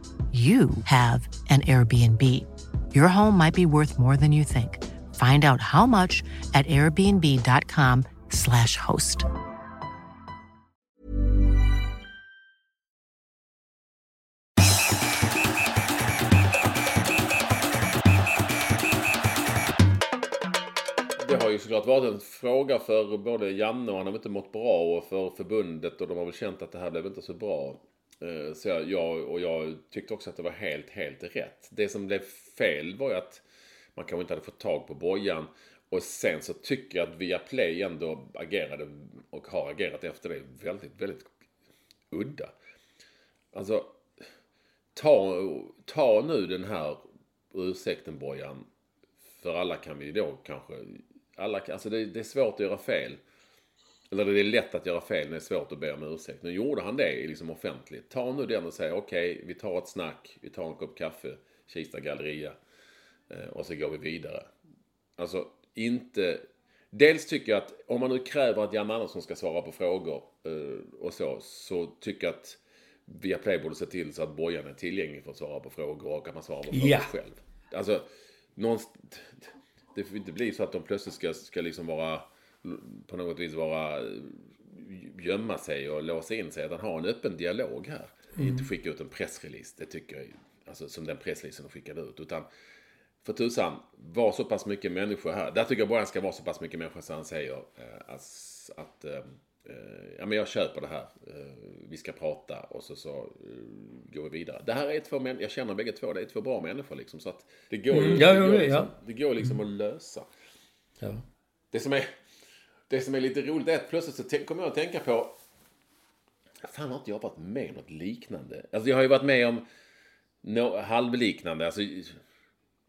you have an Airbnb. Your home might be worth more than you think. Find out how much at airbnb.com/slash host. Det har ju såklart varit en fråga för både Janne och han har inte mått bra och för förbundet och de har väl känt att det här blev inte så bra. Eh, så jag, jag, och jag tyckte också att det var helt, helt rätt. Det som blev fel var ju att man kanske inte hade fått tag på Bojan. Och sen så tycker jag att Viaplay ändå agerade och har agerat efter det väldigt, väldigt udda. Alltså, ta, ta nu den här ursäkten Bojan. För alla kan vi då kanske, alla, kan- alltså det, det är svårt att göra fel. Eller det är lätt att göra fel det är svårt att be om ursäkt. Nu gjorde han det liksom offentligt. Ta nu den och säg okej, vi tar ett snack, vi tar en kopp kaffe, Kista galleria. eh, Och så går vi vidare. Alltså inte... Dels tycker jag att om man nu kräver att Jan Andersson ska svara på frågor eh, och så, så tycker jag att Viaplay borde se till så att Bojan är tillgänglig för att svara på frågor och att man svarar på frågor Ja. själv. Alltså, någonstans, det får inte bli så att de plötsligt ska, ska liksom vara på något vis vara gömma sig och låsa in sig. Att han har en öppen dialog här. Inte skicka ut en pressrelease. Det tycker jag. Alltså som den pressreleasen de skickade ut. Utan för tusan, var så pass mycket människor här. Där tycker jag bara han ska vara så pass mycket människor så han säger eh, att, att eh, eh, ja, men jag köper det här. Eh, vi ska prata och så, så eh, går vi vidare. Det här är två män, jag känner bägge två, det är två bra människor liksom. Så att det går, Mm, det ja, går, ja, liksom, ja. det går liksom att lösa. Ja. Det som är, det som är lite roligt är att plötsligt så kommer jag att tänka på... Fan har inte jag varit med om något liknande? Alltså jag har ju varit med om no, halvliknande. Alltså,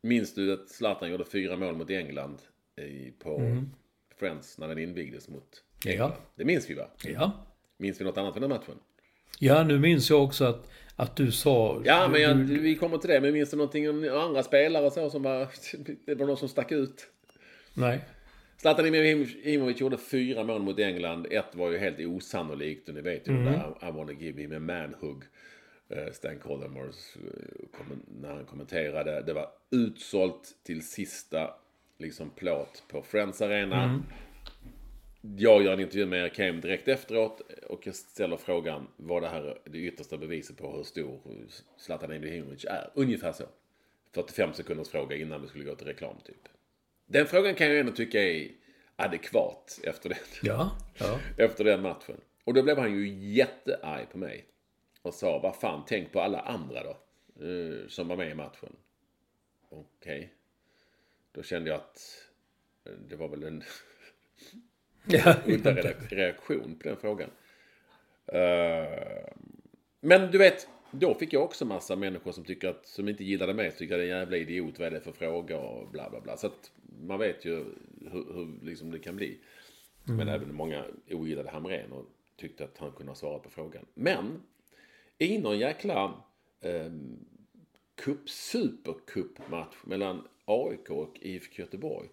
minns du att Zlatan gjorde fyra mål mot England i, på Friends när den invigdes mot England? Ja. Det minns vi va? Ja. Minns vi något annat från den matchen? Ja, nu minns jag också att, att du sa... Ja, men jag, du, vi kommer till det. Men minns du någonting om andra spelare så som var... Det var någon som stack ut? Nej. Zlatan Ibrahimovic gjorde fyra mål mot England. Ett var ju helt osannolikt. Och ni vet ju det där I wanna give him a manhug. Eh, Stan Collymores eh, när han kommenterade. Det var utsålt till sista liksom plåt på Friends Arena. Jag gör en intervju med Erik Hem direkt efteråt och jag ställer frågan var det här det yttersta beviset på hur stor Zlatan Ibrahimovic är? Ungefär så. 45 sekunders fråga innan vi skulle gå till reklam typ. Den frågan kan jag ändå tycka är adekvat efter den, Ja. Ja. efter den matchen. Och då blev han ju jättearg på mig. Och sa, vad fan, tänk på alla andra då. eh, som var med i matchen. Okej. Då kände jag att eh, det var väl en ja. udda reak- reaktion på den frågan. Eh, men du vet, då fick jag också massa människor som tycker att, som inte gillade mig, tycker att det är en jävla idiot, vad är det för fråga och bla bla bla. Så att man vet ju hur, hur liksom det kan bli. Men även många ogillade Hamrén och tyckte att han kunde ha svarat på frågan. Men i någon jäkla eh, cup, supercupmatch mellan AIK och IFK Göteborg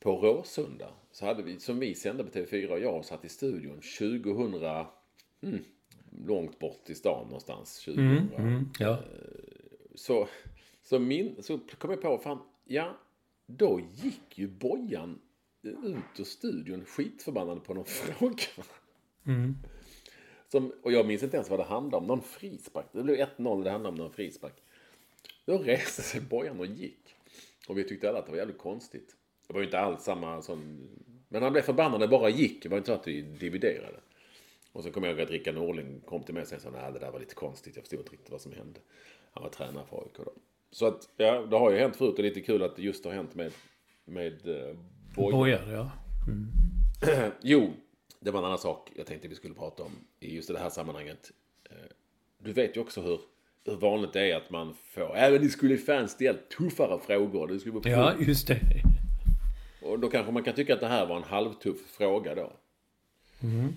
på Råsunda så hade vi, som vi sände på TV4 och jag satt i studion 2000, mm, långt bort i stan någonstans, 2000. Mm, ja. Så, så, min, så kom jag på, fan, ja, då gick ju Bojan ut ur studion skitförbannad på någon fråga. Som, och jag minns inte ens vad det handlade om. Någon frispark. Det blev 1-0 det handlade om någon frispark. Då reste sig Bojan och gick. Och vi tyckte alla att det var jävligt konstigt. Det var ju inte alls samma sån... Men han blev förbannad det bara gick. Det var inte så att vi dividerade. Och så kommer jag ihåg att Rickard Norling kom till mig och sa att det där var lite konstigt. Jag förstod inte riktigt vad som hände. Han var tränare för AIK då. Så att, ja, det har ju hänt förut. Och lite kul att det just har hänt med, med uh, Bojan. Bojan, ja. Mm. jo, det var en annan sak jag tänkte vi skulle prata om i just det här sammanhanget. Eh, du vet ju också hur, hur vanligt det är att man får, även det skulle fan ställt tuffare frågor. Det skulle ja, just det. Och då kanske man kan tycka att det här var en halvtuff fråga då. Mm.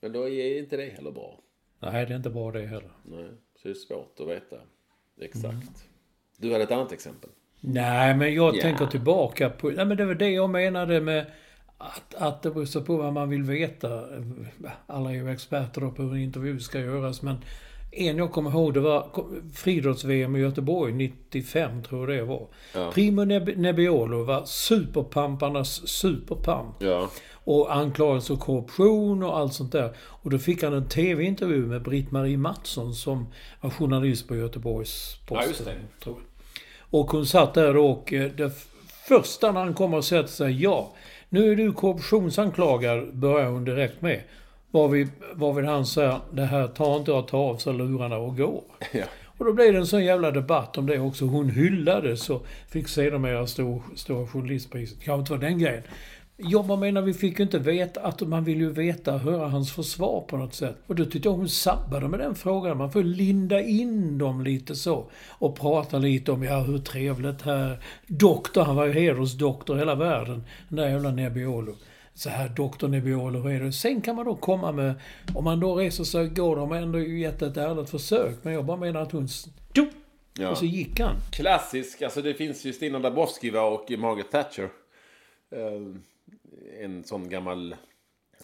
Men då är inte det heller bra. Nej, det är inte bra det heller. Nej, så det är svårt att veta exakt. Mm. Du hade ett annat exempel. Nej, men jag yeah. tänker tillbaka på... Nej, men det var det jag menade med att, att det beror på vad man vill veta. Alla är ju experter på hur en intervju ska göras, men en jag kommer ihåg, det var friidrotts-VM i Göteborg 95, tror jag det var. Ja. Primo Nebbiolo var superpamparnas superpamp. Ja. Och anklagades för korruption och allt sånt där. Och då fick han en TV-intervju med Britt-Marie Mattsson som var journalist på Göteborgs-Posten. Ja, och hon satt där och eh, det första när han kommer och sätter sig, ja, nu är du korruptionsanklagad, börjar hon direkt med. Varvid, varvid han säger, det här tar inte att ta av sig lurarna och gå. Ja. Och då blev det en sån jävla debatt om det också. Hon hyllades och fick sedermera stå, Stora Journalistpriset. Kanske inte var den grejen. Jag bara menar, vi fick ju inte veta att man vill ju veta, höra hans försvar på något sätt. Och då tyckte jag hon sabbade med den frågan. Man får linda in dem lite så. Och prata lite om, ja hur trevligt här. Doktor, han var ju hedersdoktor i hela världen. Den där jävla Nebbiolo. Så här, doktor Nebbiolo, hur är det? Sen kan man då komma med, om man då reser sig och går, de ändå gett ett ärligt försök. Men jag bara menar att hon... Ja. Och så gick han. Klassisk, alltså det finns ju Stina Dabrowski och Margaret Thatcher. Uh en sån gammal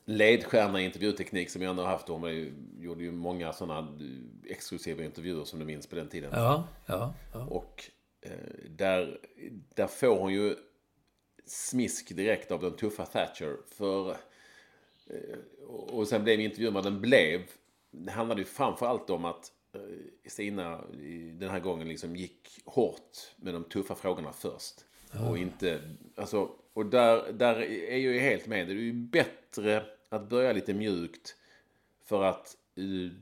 ledstjärna i intervjuteknik som jag ändå har haft. Hon gjorde ju många sådana exklusiva intervjuer som du minns på den tiden. Ja, ja. ja. Och eh, där, där får hon ju smisk direkt av den tuffa Thatcher. För, eh, och sen blev intervjun vad den blev. Det handlade ju framför om att eh, Stina den här gången liksom gick hårt med de tuffa frågorna först. Ja. Och inte, alltså och där, där är jag ju helt med. Det är ju bättre att börja lite mjukt. För att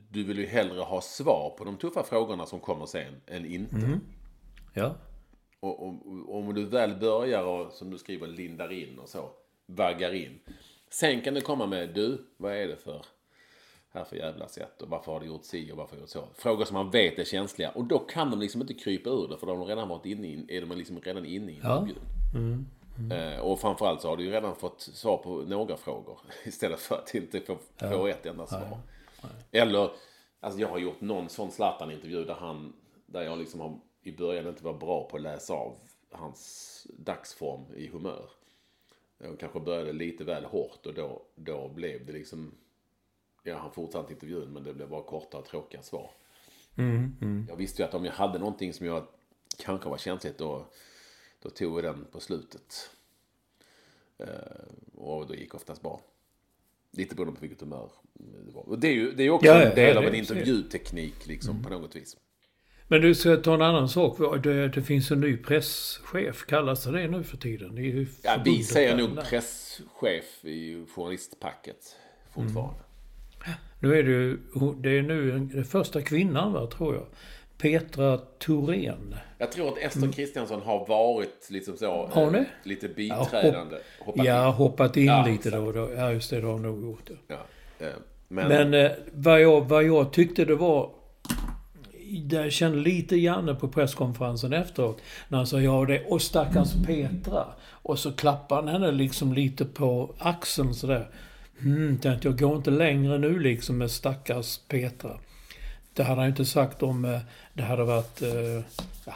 du vill ju hellre ha svar på de tuffa frågorna som kommer sen än inte. Mm. Ja. Och, och, och, om du väl börjar och som du skriver lindar in och så. Vaggar in. Sen kan du komma med du, vad är det för här för jävla sätt och varför har du gjort si och varför har du gjort så. Frågor som man vet är känsliga och då kan de liksom inte krypa ur det för de har redan varit inne i, är de liksom redan inne i intervjun. Ja. Mm. Mm. Och framförallt så har du ju redan fått svar på några frågor. Istället för att inte få, ja. få ett enda svar. Ja. Eller, alltså jag har gjort någon sån Zlatan-intervju där han, där jag liksom har i början inte var bra på att läsa av hans dagsform i humör. Jag kanske började lite väl hårt och då, då blev det liksom, ja han fortsatte intervjun men det blev bara korta och tråkiga svar. Mm, mm. Jag visste ju att om jag hade någonting som jag kanske var känsligt då då tog vi den på slutet. Eh, och då gick oftast bra. Lite beroende på vilket humör det var. Och det är ju det är också ja, en del ja, av en intervjuteknik liksom mm. på något vis. Men du ska ta en annan sak. Det, det finns en ny presschef. Kallas det det nu för tiden? Det ja, vi säger nog presschef i journalistpacket fortfarande. Mm. Nu är det ju, det är nu den första kvinnan va, tror jag. Petra Thorén. Jag tror att Ester Kristiansson har varit liksom så, har ni? lite biträdande. Ja, hoppat ja, in. hoppat in ja, lite då och då. Ja, just det, det har hon nog gjort. Ja. ja eh, men, men eh, vad, jag, vad jag tyckte det var jag kände lite Janne på presskonferensen efteråt. När han sa ja det och stackars Petra. Och så klappade han henne liksom lite på axeln sådär. Mm, tänkte jag går inte längre nu liksom med stackars Petra. Det hade han inte sagt om eh, det hade varit... Eh, ja,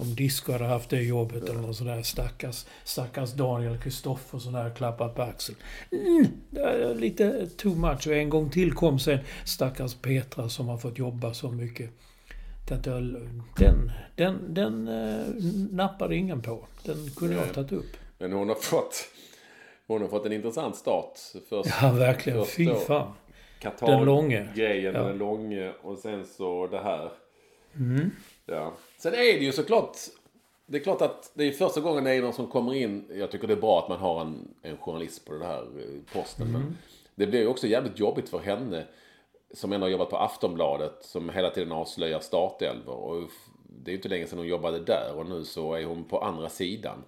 om Disco hade haft det jobbet eller något sådär. Stackars, stackars Daniel Kristoffersson hade klappat på axeln. Mm, det är lite too much. Och en gång till kom sen stackars Petra som har fått jobba så mycket. Den, den, den äh, nappade ingen på. Den kunde jag ha tagit upp. Men hon har fått, hon har fått en intressant start. Först, ja, verkligen. Fy fan. Den långe. Qatar-grejen, Ja. den långe och sen så det här. Mm. Ja. Sen är det ju såklart, det är klart att det är första gången det är någon som kommer in. Jag tycker det är bra att man har en, en journalist på den här eh, posten. Mm. Men det blir ju också jävligt jobbigt för henne som ändå har jobbat på Aftonbladet som hela tiden avslöjar startelvor. Och det är ju inte länge sedan hon jobbade där och nu så är hon på andra sidan.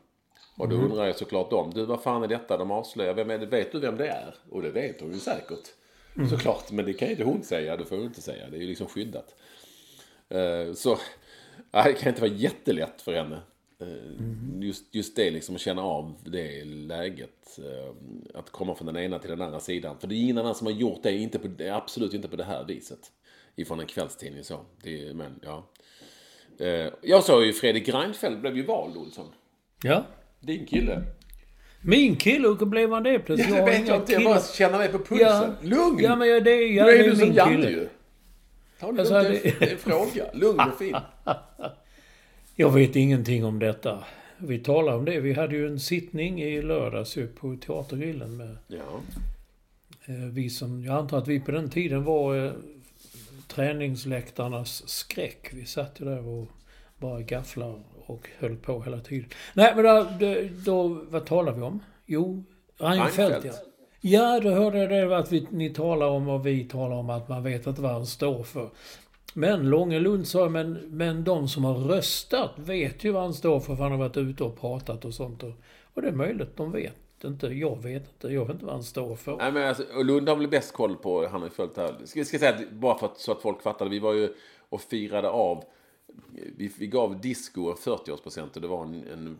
Och då undrar jag såklart om, du vad fan är detta de avslöjar? Vem är det? Vet du vem det är? Och det vet hon ju säkert. Såklart, men det kan ju inte hon säga, det får hon inte säga. Det är ju liksom skyddat. Eh, Så det kan inte vara jättelätt för henne. Eh, Just, just det, liksom att känna av det läget. eh, Att komma från den ena till den andra sidan. För det är ingen annan som har gjort det, inte på, det absolut inte på det här viset. Ifrån en kvällstidning så. Det, men ja. Eh, Jag sa ju Fredrik Reinfeldt blev ju vald, Olsson. Ja. Din kille. Min kille, hur blev han det plötsligt? Det har vet jag inte, jag bara känner mig på pulsen. Ja. Lugn! Ja, men jag- det, ja, nu det är är du som Janne ju. Ta det sa lugnt, det är- det- det är en fråga. Lugn och fin. Jag vet ingenting om detta. Vi talade om det. Vi hade ju en sittning i lördags på Teatergrillen med Ja. eh, vi som... Jag antar att vi på den tiden var eh, träningsläktarnas skräck. Vi satt ju där och bara gafflar och höll på hela tiden. Nej, men då, då, vad talar vi om? Jo, Reinfeldt ja. Ja, då hörde jag det att vi, ni talar om och vi talar om att man vet inte vad han står för. Men Långelund sa, men, men de som har röstat vet ju vad han står för, för han har varit ute och pratat och sånt. Och, och det är möjligt, de vet inte. Jag vet inte. Jag vet inte vad han står för. Nej, men alltså, och Lund har väl bäst koll på, han har ju följt det här. Ska, ska säga, bara för att, så att folk fattar, vi var ju och firade av, vi, vi gav disco en 40-årspresent och det var en, en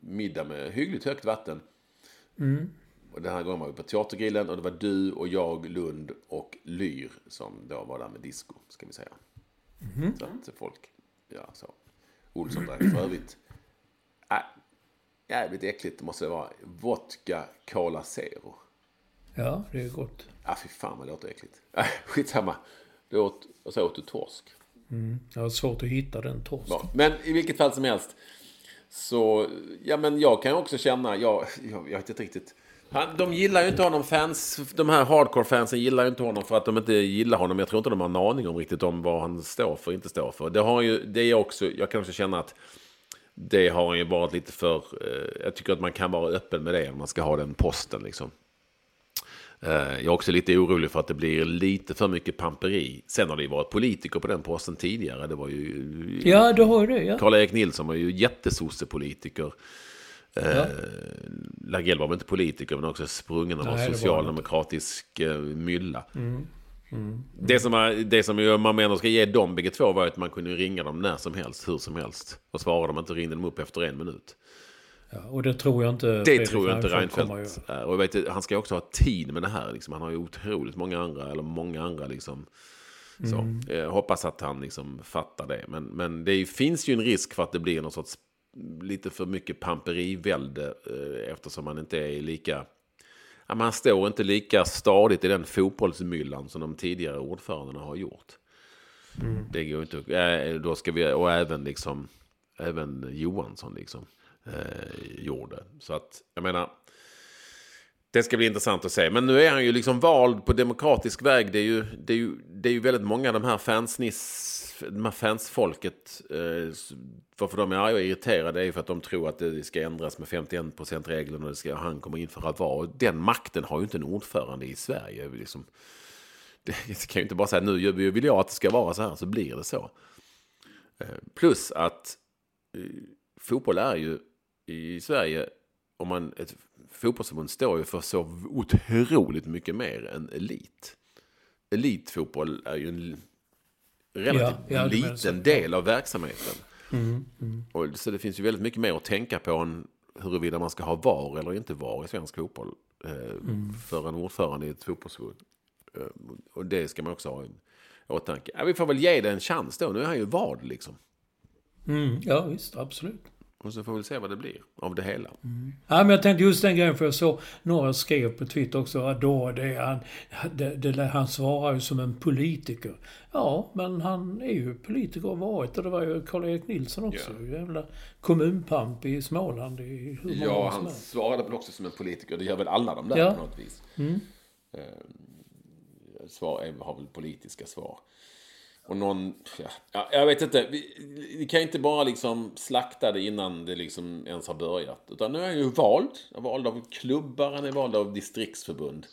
middag med hyggligt högt vatten. Och den här gången var vi på Teatergrillen och det var du och jag, Lund och Lyr som då var där med disco, ska vi säga. Så att folk, ja så. Olsson drack för övrigt. Äh, jävligt äckligt måste det vara. Vodka Cola Zero. Ja, det är gott. Ja, fy fan vad det låter äckligt. Äh, skitsamma. Du åt, och så åt du torsk. Jag har svårt att hitta den torsken. Ja, men i vilket fall som helst. Så, ja men jag kan också känna, jag, jag, jag vet inte riktigt. Han, de gillar ju inte honom, fans, de här hardcore-fansen gillar ju inte honom för att de inte gillar honom. Jag tror inte de har en aning om riktigt om vad han står för och inte står för. Det har ju, det är också, jag kan också känna att det har han ju varit lite för, eh, jag tycker att man kan vara öppen med det om man ska ha den posten liksom. Eh, Jag är också lite orolig för att det blir lite för mycket pamperi. Sen har det ju varit politiker på den posten tidigare. Det var ju Ja, du har det. Ja. Karl-Erik Nilsson var ju jättesossepolitiker. Eh, Lagell var väl inte politiker men också sprungen av en socialdemokratisk eh, mylla. Det som, är, det som man menar ska ge dem bägge två var att man kunde ringa dem när som helst, hur som helst. Och svarade de inte ringde de upp efter en minut. Ja, och det tror jag inte Det Fredrik tror jag inte Reinfeldt är. Och vet, han ska också ha tid med det här. Liksom. Han har ju otroligt många andra, eller många andra liksom. Så, Mm. jag hoppas att han liksom fattar det. Men, men det finns ju en risk för att det blir någon sorts lite för mycket pamperivälde. Eh, eftersom han inte är lika... Han står inte lika stadigt i den fotbollsmyllan som de tidigare ordförandena har gjort. Det går inte. Eh, då ska vi, och även liksom... Även Johansson liksom. Eh, gjorde. Så att, jag menar... Det ska bli intressant att se. Men nu är han ju liksom vald på demokratisk väg. Det är ju, det är ju, det är ju väldigt många av de här fansniss, de här fansfolket. Eh, varför de är arga och irriterade är ju för att de tror att det ska ändras med 51%-regeln och det ska, han kommer införa VAR. Den makten har ju inte en ordförande i Sverige. Liksom, det kan ju inte bara säga nu vill jag att det ska vara så här så blir det så. Eh, plus att eh, fotboll är ju i Sverige, om man, ett fotbollsförbund står ju för så otroligt mycket mer än elit. Elitfotboll är ju en relativt Ja, liten del av verksamheten. Mm, Och, så det finns ju väldigt mycket mer att tänka på än huruvida man ska ha VAR eller inte VAR i svensk fotboll. Eh, Mm. För en ordförande i ett fotbollsförbund. Eh, och det ska man också ha i åtanke. Ja, vi får väl ge det en chans då. Nu är han ju vald liksom. Mm, ja, visst. Absolut. Och så får vi se vad det blir av det hela. Ja, men jag tänkte just den grejen, för jag såg några skrev på Twitter också att då det är han, det, det, han svarar ju som en politiker. Ja, men han är ju politiker och varit och det var ju Karl-Erik Nilsson också. Jävla kommunpamp i Småland i hur många Ja, han svarade väl också som en politiker. Det gör väl alla de där Ja. på något vis. Mm. Eh, svar har väl politiska svar. Och någon, ja, jag vet inte, vi, vi, kan inte bara liksom slakta det innan det liksom ens har börjat. Utan nu är han ju vald. Han är vald av klubbar, han är vald av distriktsförbund.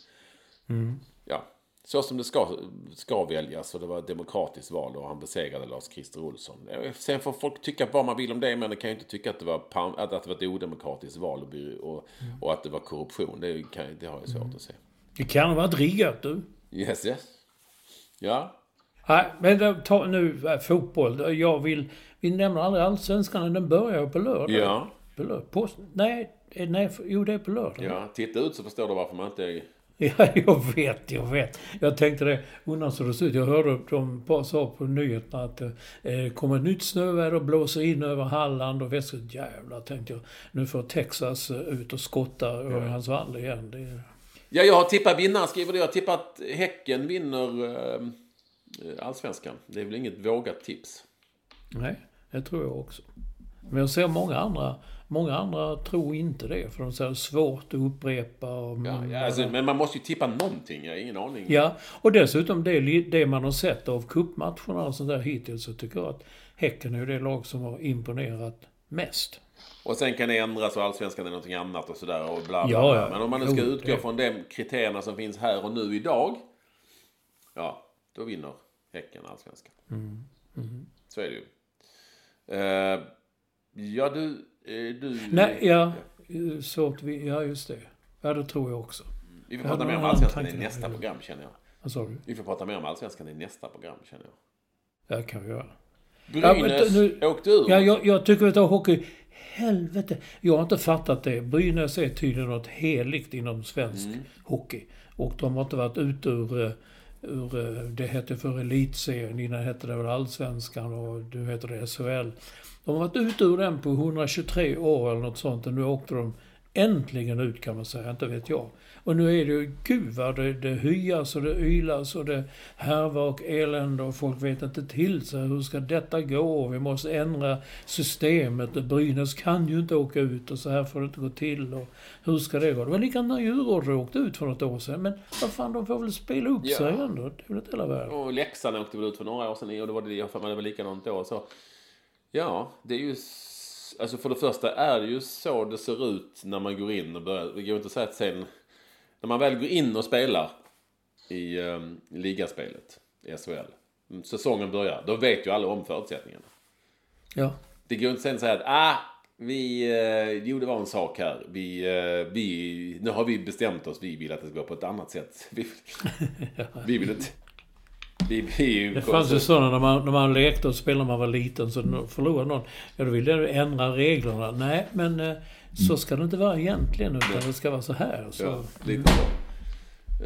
Mm. Ja, så som det ska, ska väljas. Och det var ett demokratiskt val och han besegrade Lars-Christer Olsson. Sen får folk tycka vad man vill om det, men det kan ju inte tycka att det var, att det var ett odemokratiskt val och, och, och att det var korruption. Det, kan, det har jag svårt mm. att se. Det kan ha varit riggat du. Yes, yes. Ja. Nej, men ta nu äh, fotboll. Jag vill... Vi nämner aldrig Allsvenskan. Den börjar på lördag. Ja. På lördag. På, nej, nej, jo det är på lördag. Ja, titta ut så förstår du varför man inte Ja, jag vet, jag vet. Jag tänkte det, undrar så det ser ut. Jag hörde de sa på nyheterna att det eh, kommer ett nytt snöväder och blåser in över Halland och väster. Jävlar, tänkte jag. Nu får Texas eh, ut och skotta ja. Örjans vall igen. Det... Ja, jag har tippat vinnare, skriver du. Jag har tippat Häcken vinner eh, Allsvenskan. Det är väl inget vågat tips? Nej, det tror jag också. Men jag ser många andra Många andra tror inte det, för de säger svårt att upprepa. Och ja, ja, alltså, men man måste ju tippa någonting, jag har ingen aning. Ja, och dessutom det, det man har sett av cupmatcherna och sånt där hittills, så tycker jag att Häcken är det lag som har imponerat mest. Och sen kan det ändras och allsvenskan är någonting annat och sådär och bla bla. Ja, ja. Men om man nu ska utgå från de kriterierna som finns här och nu idag. Ja, då vinner Häcken allsvenskan. Mm. Mm. Så är det ju. Uh, ja, du Eh, du... Nej, ja. Så att vi, ja, just det. Ja, det tror jag också. Vi får prata mer om Allsvenskan i nästa program, känner jag. Vad sa du? Vi får prata mer om Allsvenskan i nästa program, känner jag. Ja, det kan vi göra. Brynäs ja, nu, åkte ur. Ja, jag, jag tycker tar hockey. Helvete. Jag har inte fattat det. Brynäs är tydligen något heligt inom svensk mm. hockey. Och de har inte varit ute ur, eh, ur eh, det hette för elitserien. Innan hette det väl allsvenskan och nu heter det SHL. De har varit ute ur den på 123 år eller något sånt och nu åkte de äntligen ut kan man säga, inte vet jag. Och nu är det ju, gud vad det, det hyas och det ylas och det härvar och elände och folk vet inte till sig. Hur ska detta gå? Vi måste ändra systemet. Brynäs kan ju inte åka ut och så här får det inte gå till. Och hur ska det gå? Det var likadant när Djurgården åkte ut för något år sedan. Men vad fan, de får väl spela upp ja. sig ändå. Det är väl inte hela världen. Och Leksand åkte väl ut för några år sedan och det var det, jag för mig det var likadant då. Så Ja, det är ju... Alltså för det första är det ju så det ser ut när man går in och börjar. Det går inte att säga att sen... När man väl går in och spelar i um, ligaspelet i SHL. Säsongen börjar. Då vet ju alla om förutsättningarna. Ja. Det går inte sen att säga att ah, vi, eh, jo det var en sak här. Vi, eh, vi, nu har vi bestämt oss. Vi vill att det ska gå på ett annat sätt. Vi, vi vill inte... Vi, vi det fanns ju sådana när man, när man lekte och spelade när man var liten så förlorade någon. Ja, då ville jag ändra reglerna. Nej, men eh, så ska det inte vara egentligen. Utan det ska vara så här. Så. Ja, lite så.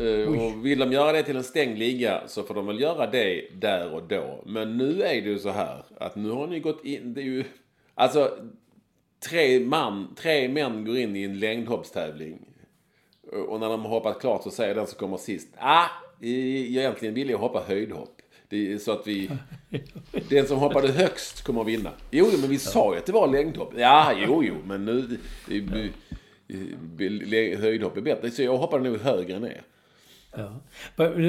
Uh, och vill de göra det till en stängd liga så får de väl göra det där och då. Men nu är det ju så här att nu har ni gått in. Det är ju... Alltså, tre, man, tre män går in i en längdhoppstävling. Och när de har hoppat klart så säger den som kommer sist. Ah, egentligen ville jag hoppa höjdhopp. Det är så att vi... Den som hoppade högst kommer att vinna. Jo, men vi sa ju att det var längdhopp. Ja, jo, jo, men nu... Höjdhopp är bättre. Så jag hoppade nog högre än er. Ja.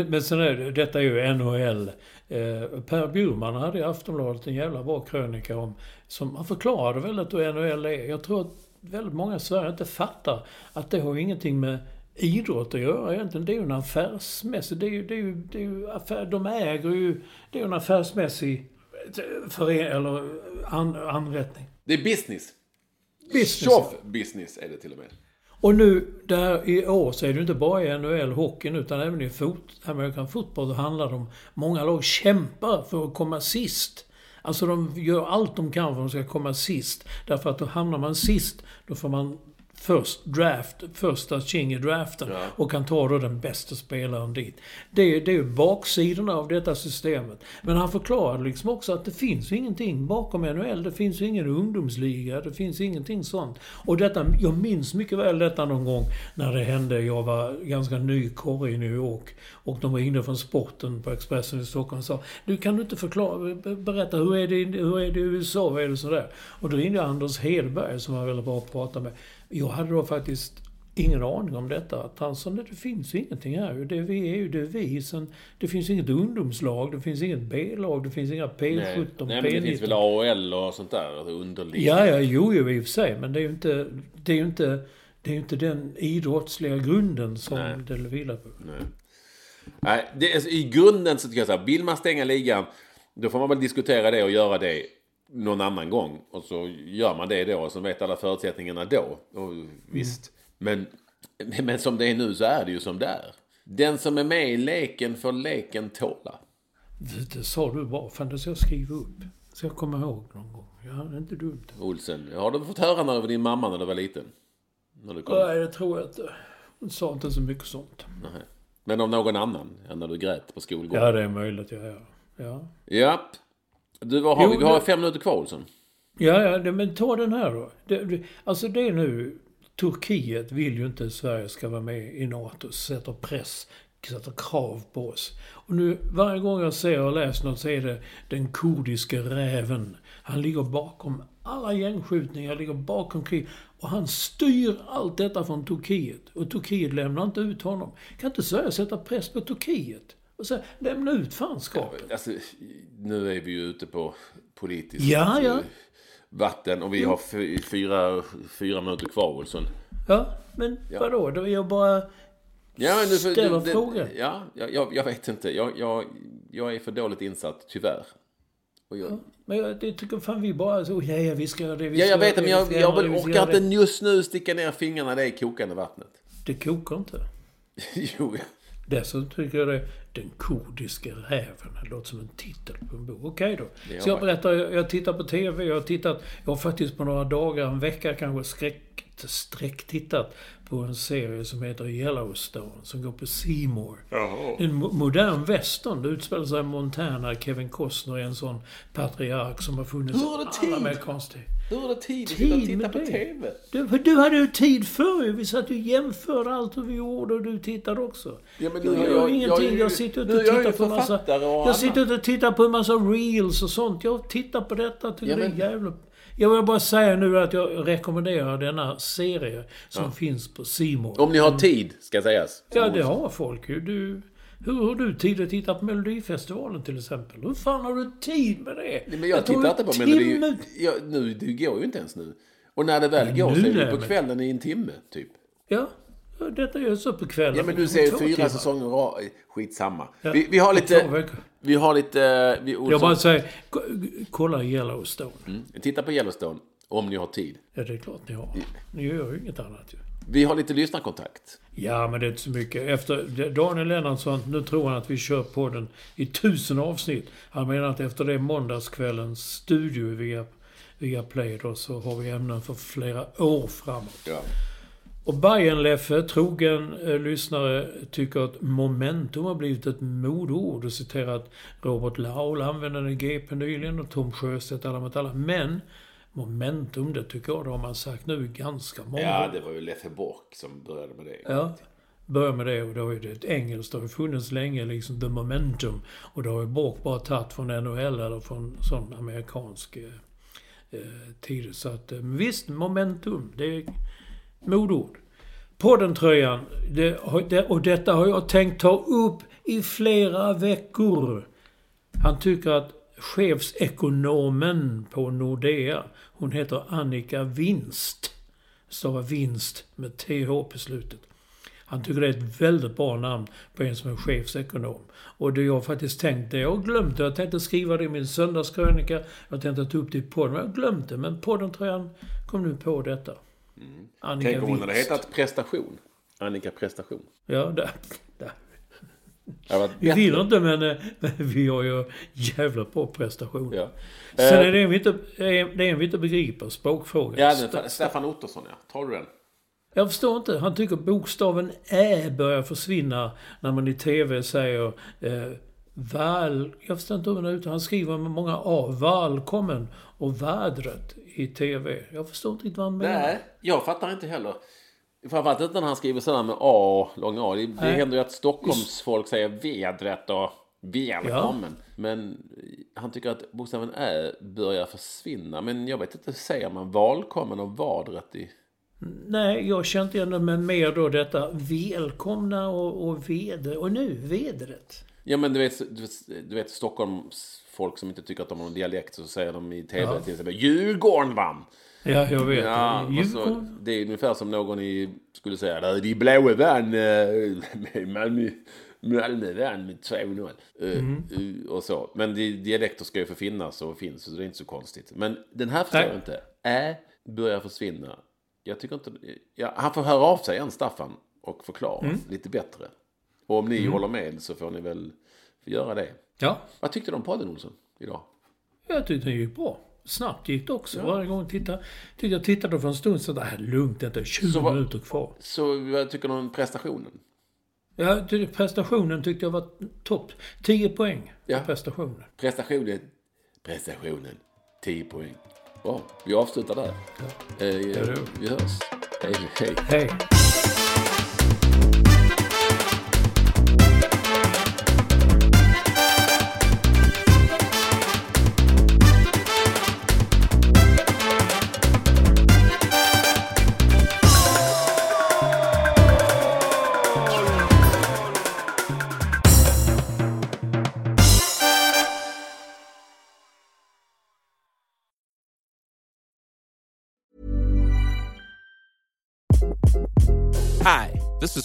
Men sen är det, detta är ju NHL. Eh, per Bjurman hade i Aftonbladet en jävla bra krönika om... Som han förklarade väldigt hur NHL är. Jag tror att väldigt många i Sverige inte fattar att det har ingenting med idrott att göra egentligen. Det är ju en affärsmässig... Det är ju, det är ju, det är ju affär, de äger ju... Det är ju en affärsmässig fören, eller an, anrättning. Det är business. Business. Tjoff business är det till och med. Och nu, där i år, så är det ju inte bara i NHL, hockeyn, utan även i fot, American football, då handlar det om... Många lag kämpar för att komma sist. Alltså de gör allt de kan för att de ska komma sist. Därför att då hamnar man sist, då får man först draft, första draften ja. och kan ta då den bästa spelaren dit. Det, är, det är baksidorna av detta systemet. Men han förklarade liksom också att det finns ingenting bakom NHL. Det finns ingen ungdomsliga, det finns ingenting sånt. Och detta, jag minns mycket väl detta någon gång när det hände. Jag var ganska ny korre i New York och de var inne från sporten på Expressen i Stockholm och sa Du kan du inte förklara, berätta hur är det, hur är det i USA? Vad är det sådär? Och då ringde Anders Hedberg som var väldigt bra att prata med. Jag hade då faktiskt ingen aning om detta. Att han sa, nej det finns ingenting här. Det vi är ju det är vi. Sen, det finns inget ungdomslag, det finns inget B-lag, det finns inga P17, Nej, P19. nej men det finns väl AHL och sånt där, alltså underligt. Ja, ja, jo, jo, i och för sig. Men det är ju inte, det är ju inte, det är inte den idrottsliga grunden som Nej. det vilar på. Nej. Nej, det, alltså, i grunden så tycker jag så här, vill man stänga ligan, då får man väl diskutera det och göra det någon annan gång. Och så gör man det då, och så vet alla förutsättningarna då. Och, visst. Men, men som det är nu så är det ju som det är. Den som är med i leken får leken tåla. Det, det sa du bra. Fan, det ska jag skriva upp. Så jag kommer ihåg någon gång. Ja, det är inte dumt. Olsen, har du fått höra när din mamma när du var liten? När du kom? Nej, det tror jag inte. Hon sa inte så mycket sånt. Nej. Men om någon annan? Ja, när du grät på skolgården? Ja, det är möjligt. Ja, ja. Ja, Japp. Du, vad har Jo, vi? Vi har det- fem minuter kvar Olsson. ja, ja det, men ta den här då. Det, det, alltså det är nu... Turkiet vill ju inte att Sverige ska vara med i NATO. Sätter press, sätter krav på oss. Och nu varje gång jag ser och läser något så är det den kurdiska räven. Han ligger bakom alla gängskjutningar, ligger bakom krig. Och han styr allt detta från Turkiet. Och Turkiet lämnar inte ut honom. Kan inte Sverige sätta press på Turkiet? Och säga, lämna ut fanskapet. Alltså, nu är vi ju ute på politiskt Ja, ja. eh, vatten och vi har fy- fyra, fyra minuter kvar Olsson. Ja, men vadå? Då är jag bara... Ja, du, får- Ställa du, det- frågor. Ja, jag, jag, jag vet inte. Jag, jag, jag är för dåligt insatt, tyvärr. Jag, Men jag det tycker fan vi bara så, ja, ja vi ska göra det, vi ja, jag vet det, men jag, jag ska orkar inte det. just nu sticka ner fingrarna i det kokande vattnet. Det kokar inte. jo, ja. Dessutom tycker jag det Den kurdiska räven. Det låter som en titel på en bok. Okej då. Det Så jag berättar, jag, tittar på TV. Jag har tittat, jag har faktiskt på några dagar, en vecka kanske, skräck, sträcktittat på en serie som heter Yellowstone. Som går på C More. En mo- modern western. Det utspelar sig i Montana. Kevin Costner är en sån patriark som har funnits Hur har alla tid? Du tid att Tid sitta och titta på det? TV? Du, du hade ju tid förr ju. Vi satt och jämförde allt hur vi gjorde och du tittade också. Ja, men jag nu- gör jag- ingenting. jag Jag, ju- sitter inte och jag tittar ju på en massa... Jag sitter inte och tittar på en massa reels och sånt. Jag tittar på detta. Tycker Ja, det är men- jävla... Jag vill bara säga nu att jag rekommenderar denna serie som finns på More. Om ni har tid, ska sägas. Ja, det har folk ju. Du, hur har du tid att titta på Melodifestivalen till exempel? Hur fan har du tid med det? Nej, Men jag Det tar tittar ju inte på timme- Melodi... Ja, nu, det går ju inte ens nu. Och när det väl går nu så är det på men- kvällen i en timme, typ. Ja, detta gör så på kvällen. Ja, men du ser två fyra timmar. säsonger ra- Skitsamma. Ja, Vi, vi har lite... Vi har lite... Vi, Jag bara säger, ko- kolla Yellowstone. mm, titta på Yellowstone, om ni har tid. Ja, det är klart ni har. Ni gör ju inget annat ju. Vi har lite lyssnarkontakt. Ja, men det är inte så mycket. Efter Daniel Lennartsson, nu tror han att vi kör på den i tusen avsnitt. Han menar att efter det måndagskvällens studio via, via Play då, så har vi ämnen för flera år framåt. Ja. Och Bajen-Leffe, trogen eh, lyssnare, tycker att momentum har blivit ett modeord och citerar att Robert Laul använde den i GP nyligen och Tom Sjöstedt alla mot alla. Men momentum, det tycker jag, det har man sagt nu ganska många ja, det var ju Leffe Bork som började med det. Ja. Börja med det och då är det ett engelskt. Det har ju funnits länge, liksom the momentum. Och det har ju Bork bara tagit från NHL eller från sån amerikansk eh, eh, tid. Så att, eh, visst, momentum. Det är modord. Podden-tröjan. Det, det, och detta har jag tänkt ta upp i flera veckor. Han tycker att chefsekonomen på Nordea, hon heter Annika Winst. Stavar vinst med TH på slutet. Han tycker det är ett väldigt bra namn på en som är chefsekonom. Och det jag faktiskt tänkt det, jag det. Jag tänkte skriva det i min söndagskrönika. Jag tänkte ta upp det i podden, men jag det. Men podden tror jag kom nu på detta. Annika Tänk om hon hade Winst. hetat Prestation. Annika Prestation. Ja. Det Vi vinner inte men, eh, men vi har ju jävla bra prestationer. Ja. Sen Eh, är det en vi inte, det är en vi inte begriper, språkfrågan. Ja, den, Staffan Ottosson ja. Tar du den? Jag förstår inte. Han tycker bokstaven Ä börjar försvinna när man i TV säger eh, Val... Jag förstår inte hur han uttalar. Han skriver med många A. Välkommen och vädret i TV. Jag förstår inte riktigt vad han menar. Nej, jag fattar inte heller. Framförallt inte när han skriver sådär med A, lång A. Det, det händer ju att Stockholms folk säger vädret och välkommen. Men han tycker att bokstaven Ä börjar försvinna. Men jag vet inte, säger man valkommen och vadret i... Nej, jag känner inte igen det, men mer då detta välkomna och, och väder. Och nu, vädret. Ja men du vet, du vet, du vet Stockholms folk som inte tycker att de har någon dialekt så säger de i tv Ja. till exempel Djurgården vann. Ja, jag vet. Ja, så, det är ungefär som någon i, skulle säga "Nej, de blåa vann eh, Malmö, Malmö vann med 2-0. Eh, Mhm. eh, och så. Men di- dialekter ska ju få finnas och finns så det är inte så konstigt. Men den här förstår jag inte. Ä börjar försvinna. Jag tycker inte... Ja, han får höra av sig igen, Staffan, och förklara Mm. lite bättre. Och om ni håller med så får ni väl göra det. Ja, Vad tyckte du om podden, Olsson, idag? jag tyckte det gick bra. Snabbt gick det också. Varje gång jag tittade, tyckte jag tittade för en stund så där, lugnt, inte 20 Så minuter kvar. Så vad tycker du om prestationen? Ja, prestationen tyckte jag var topp. 10 poäng. Ja. Prestationen. Prestationen. Prestationen. 10 poäng. Bra, vi avslutar där. Eh, det. vi hörs. Hej, hej. Hej.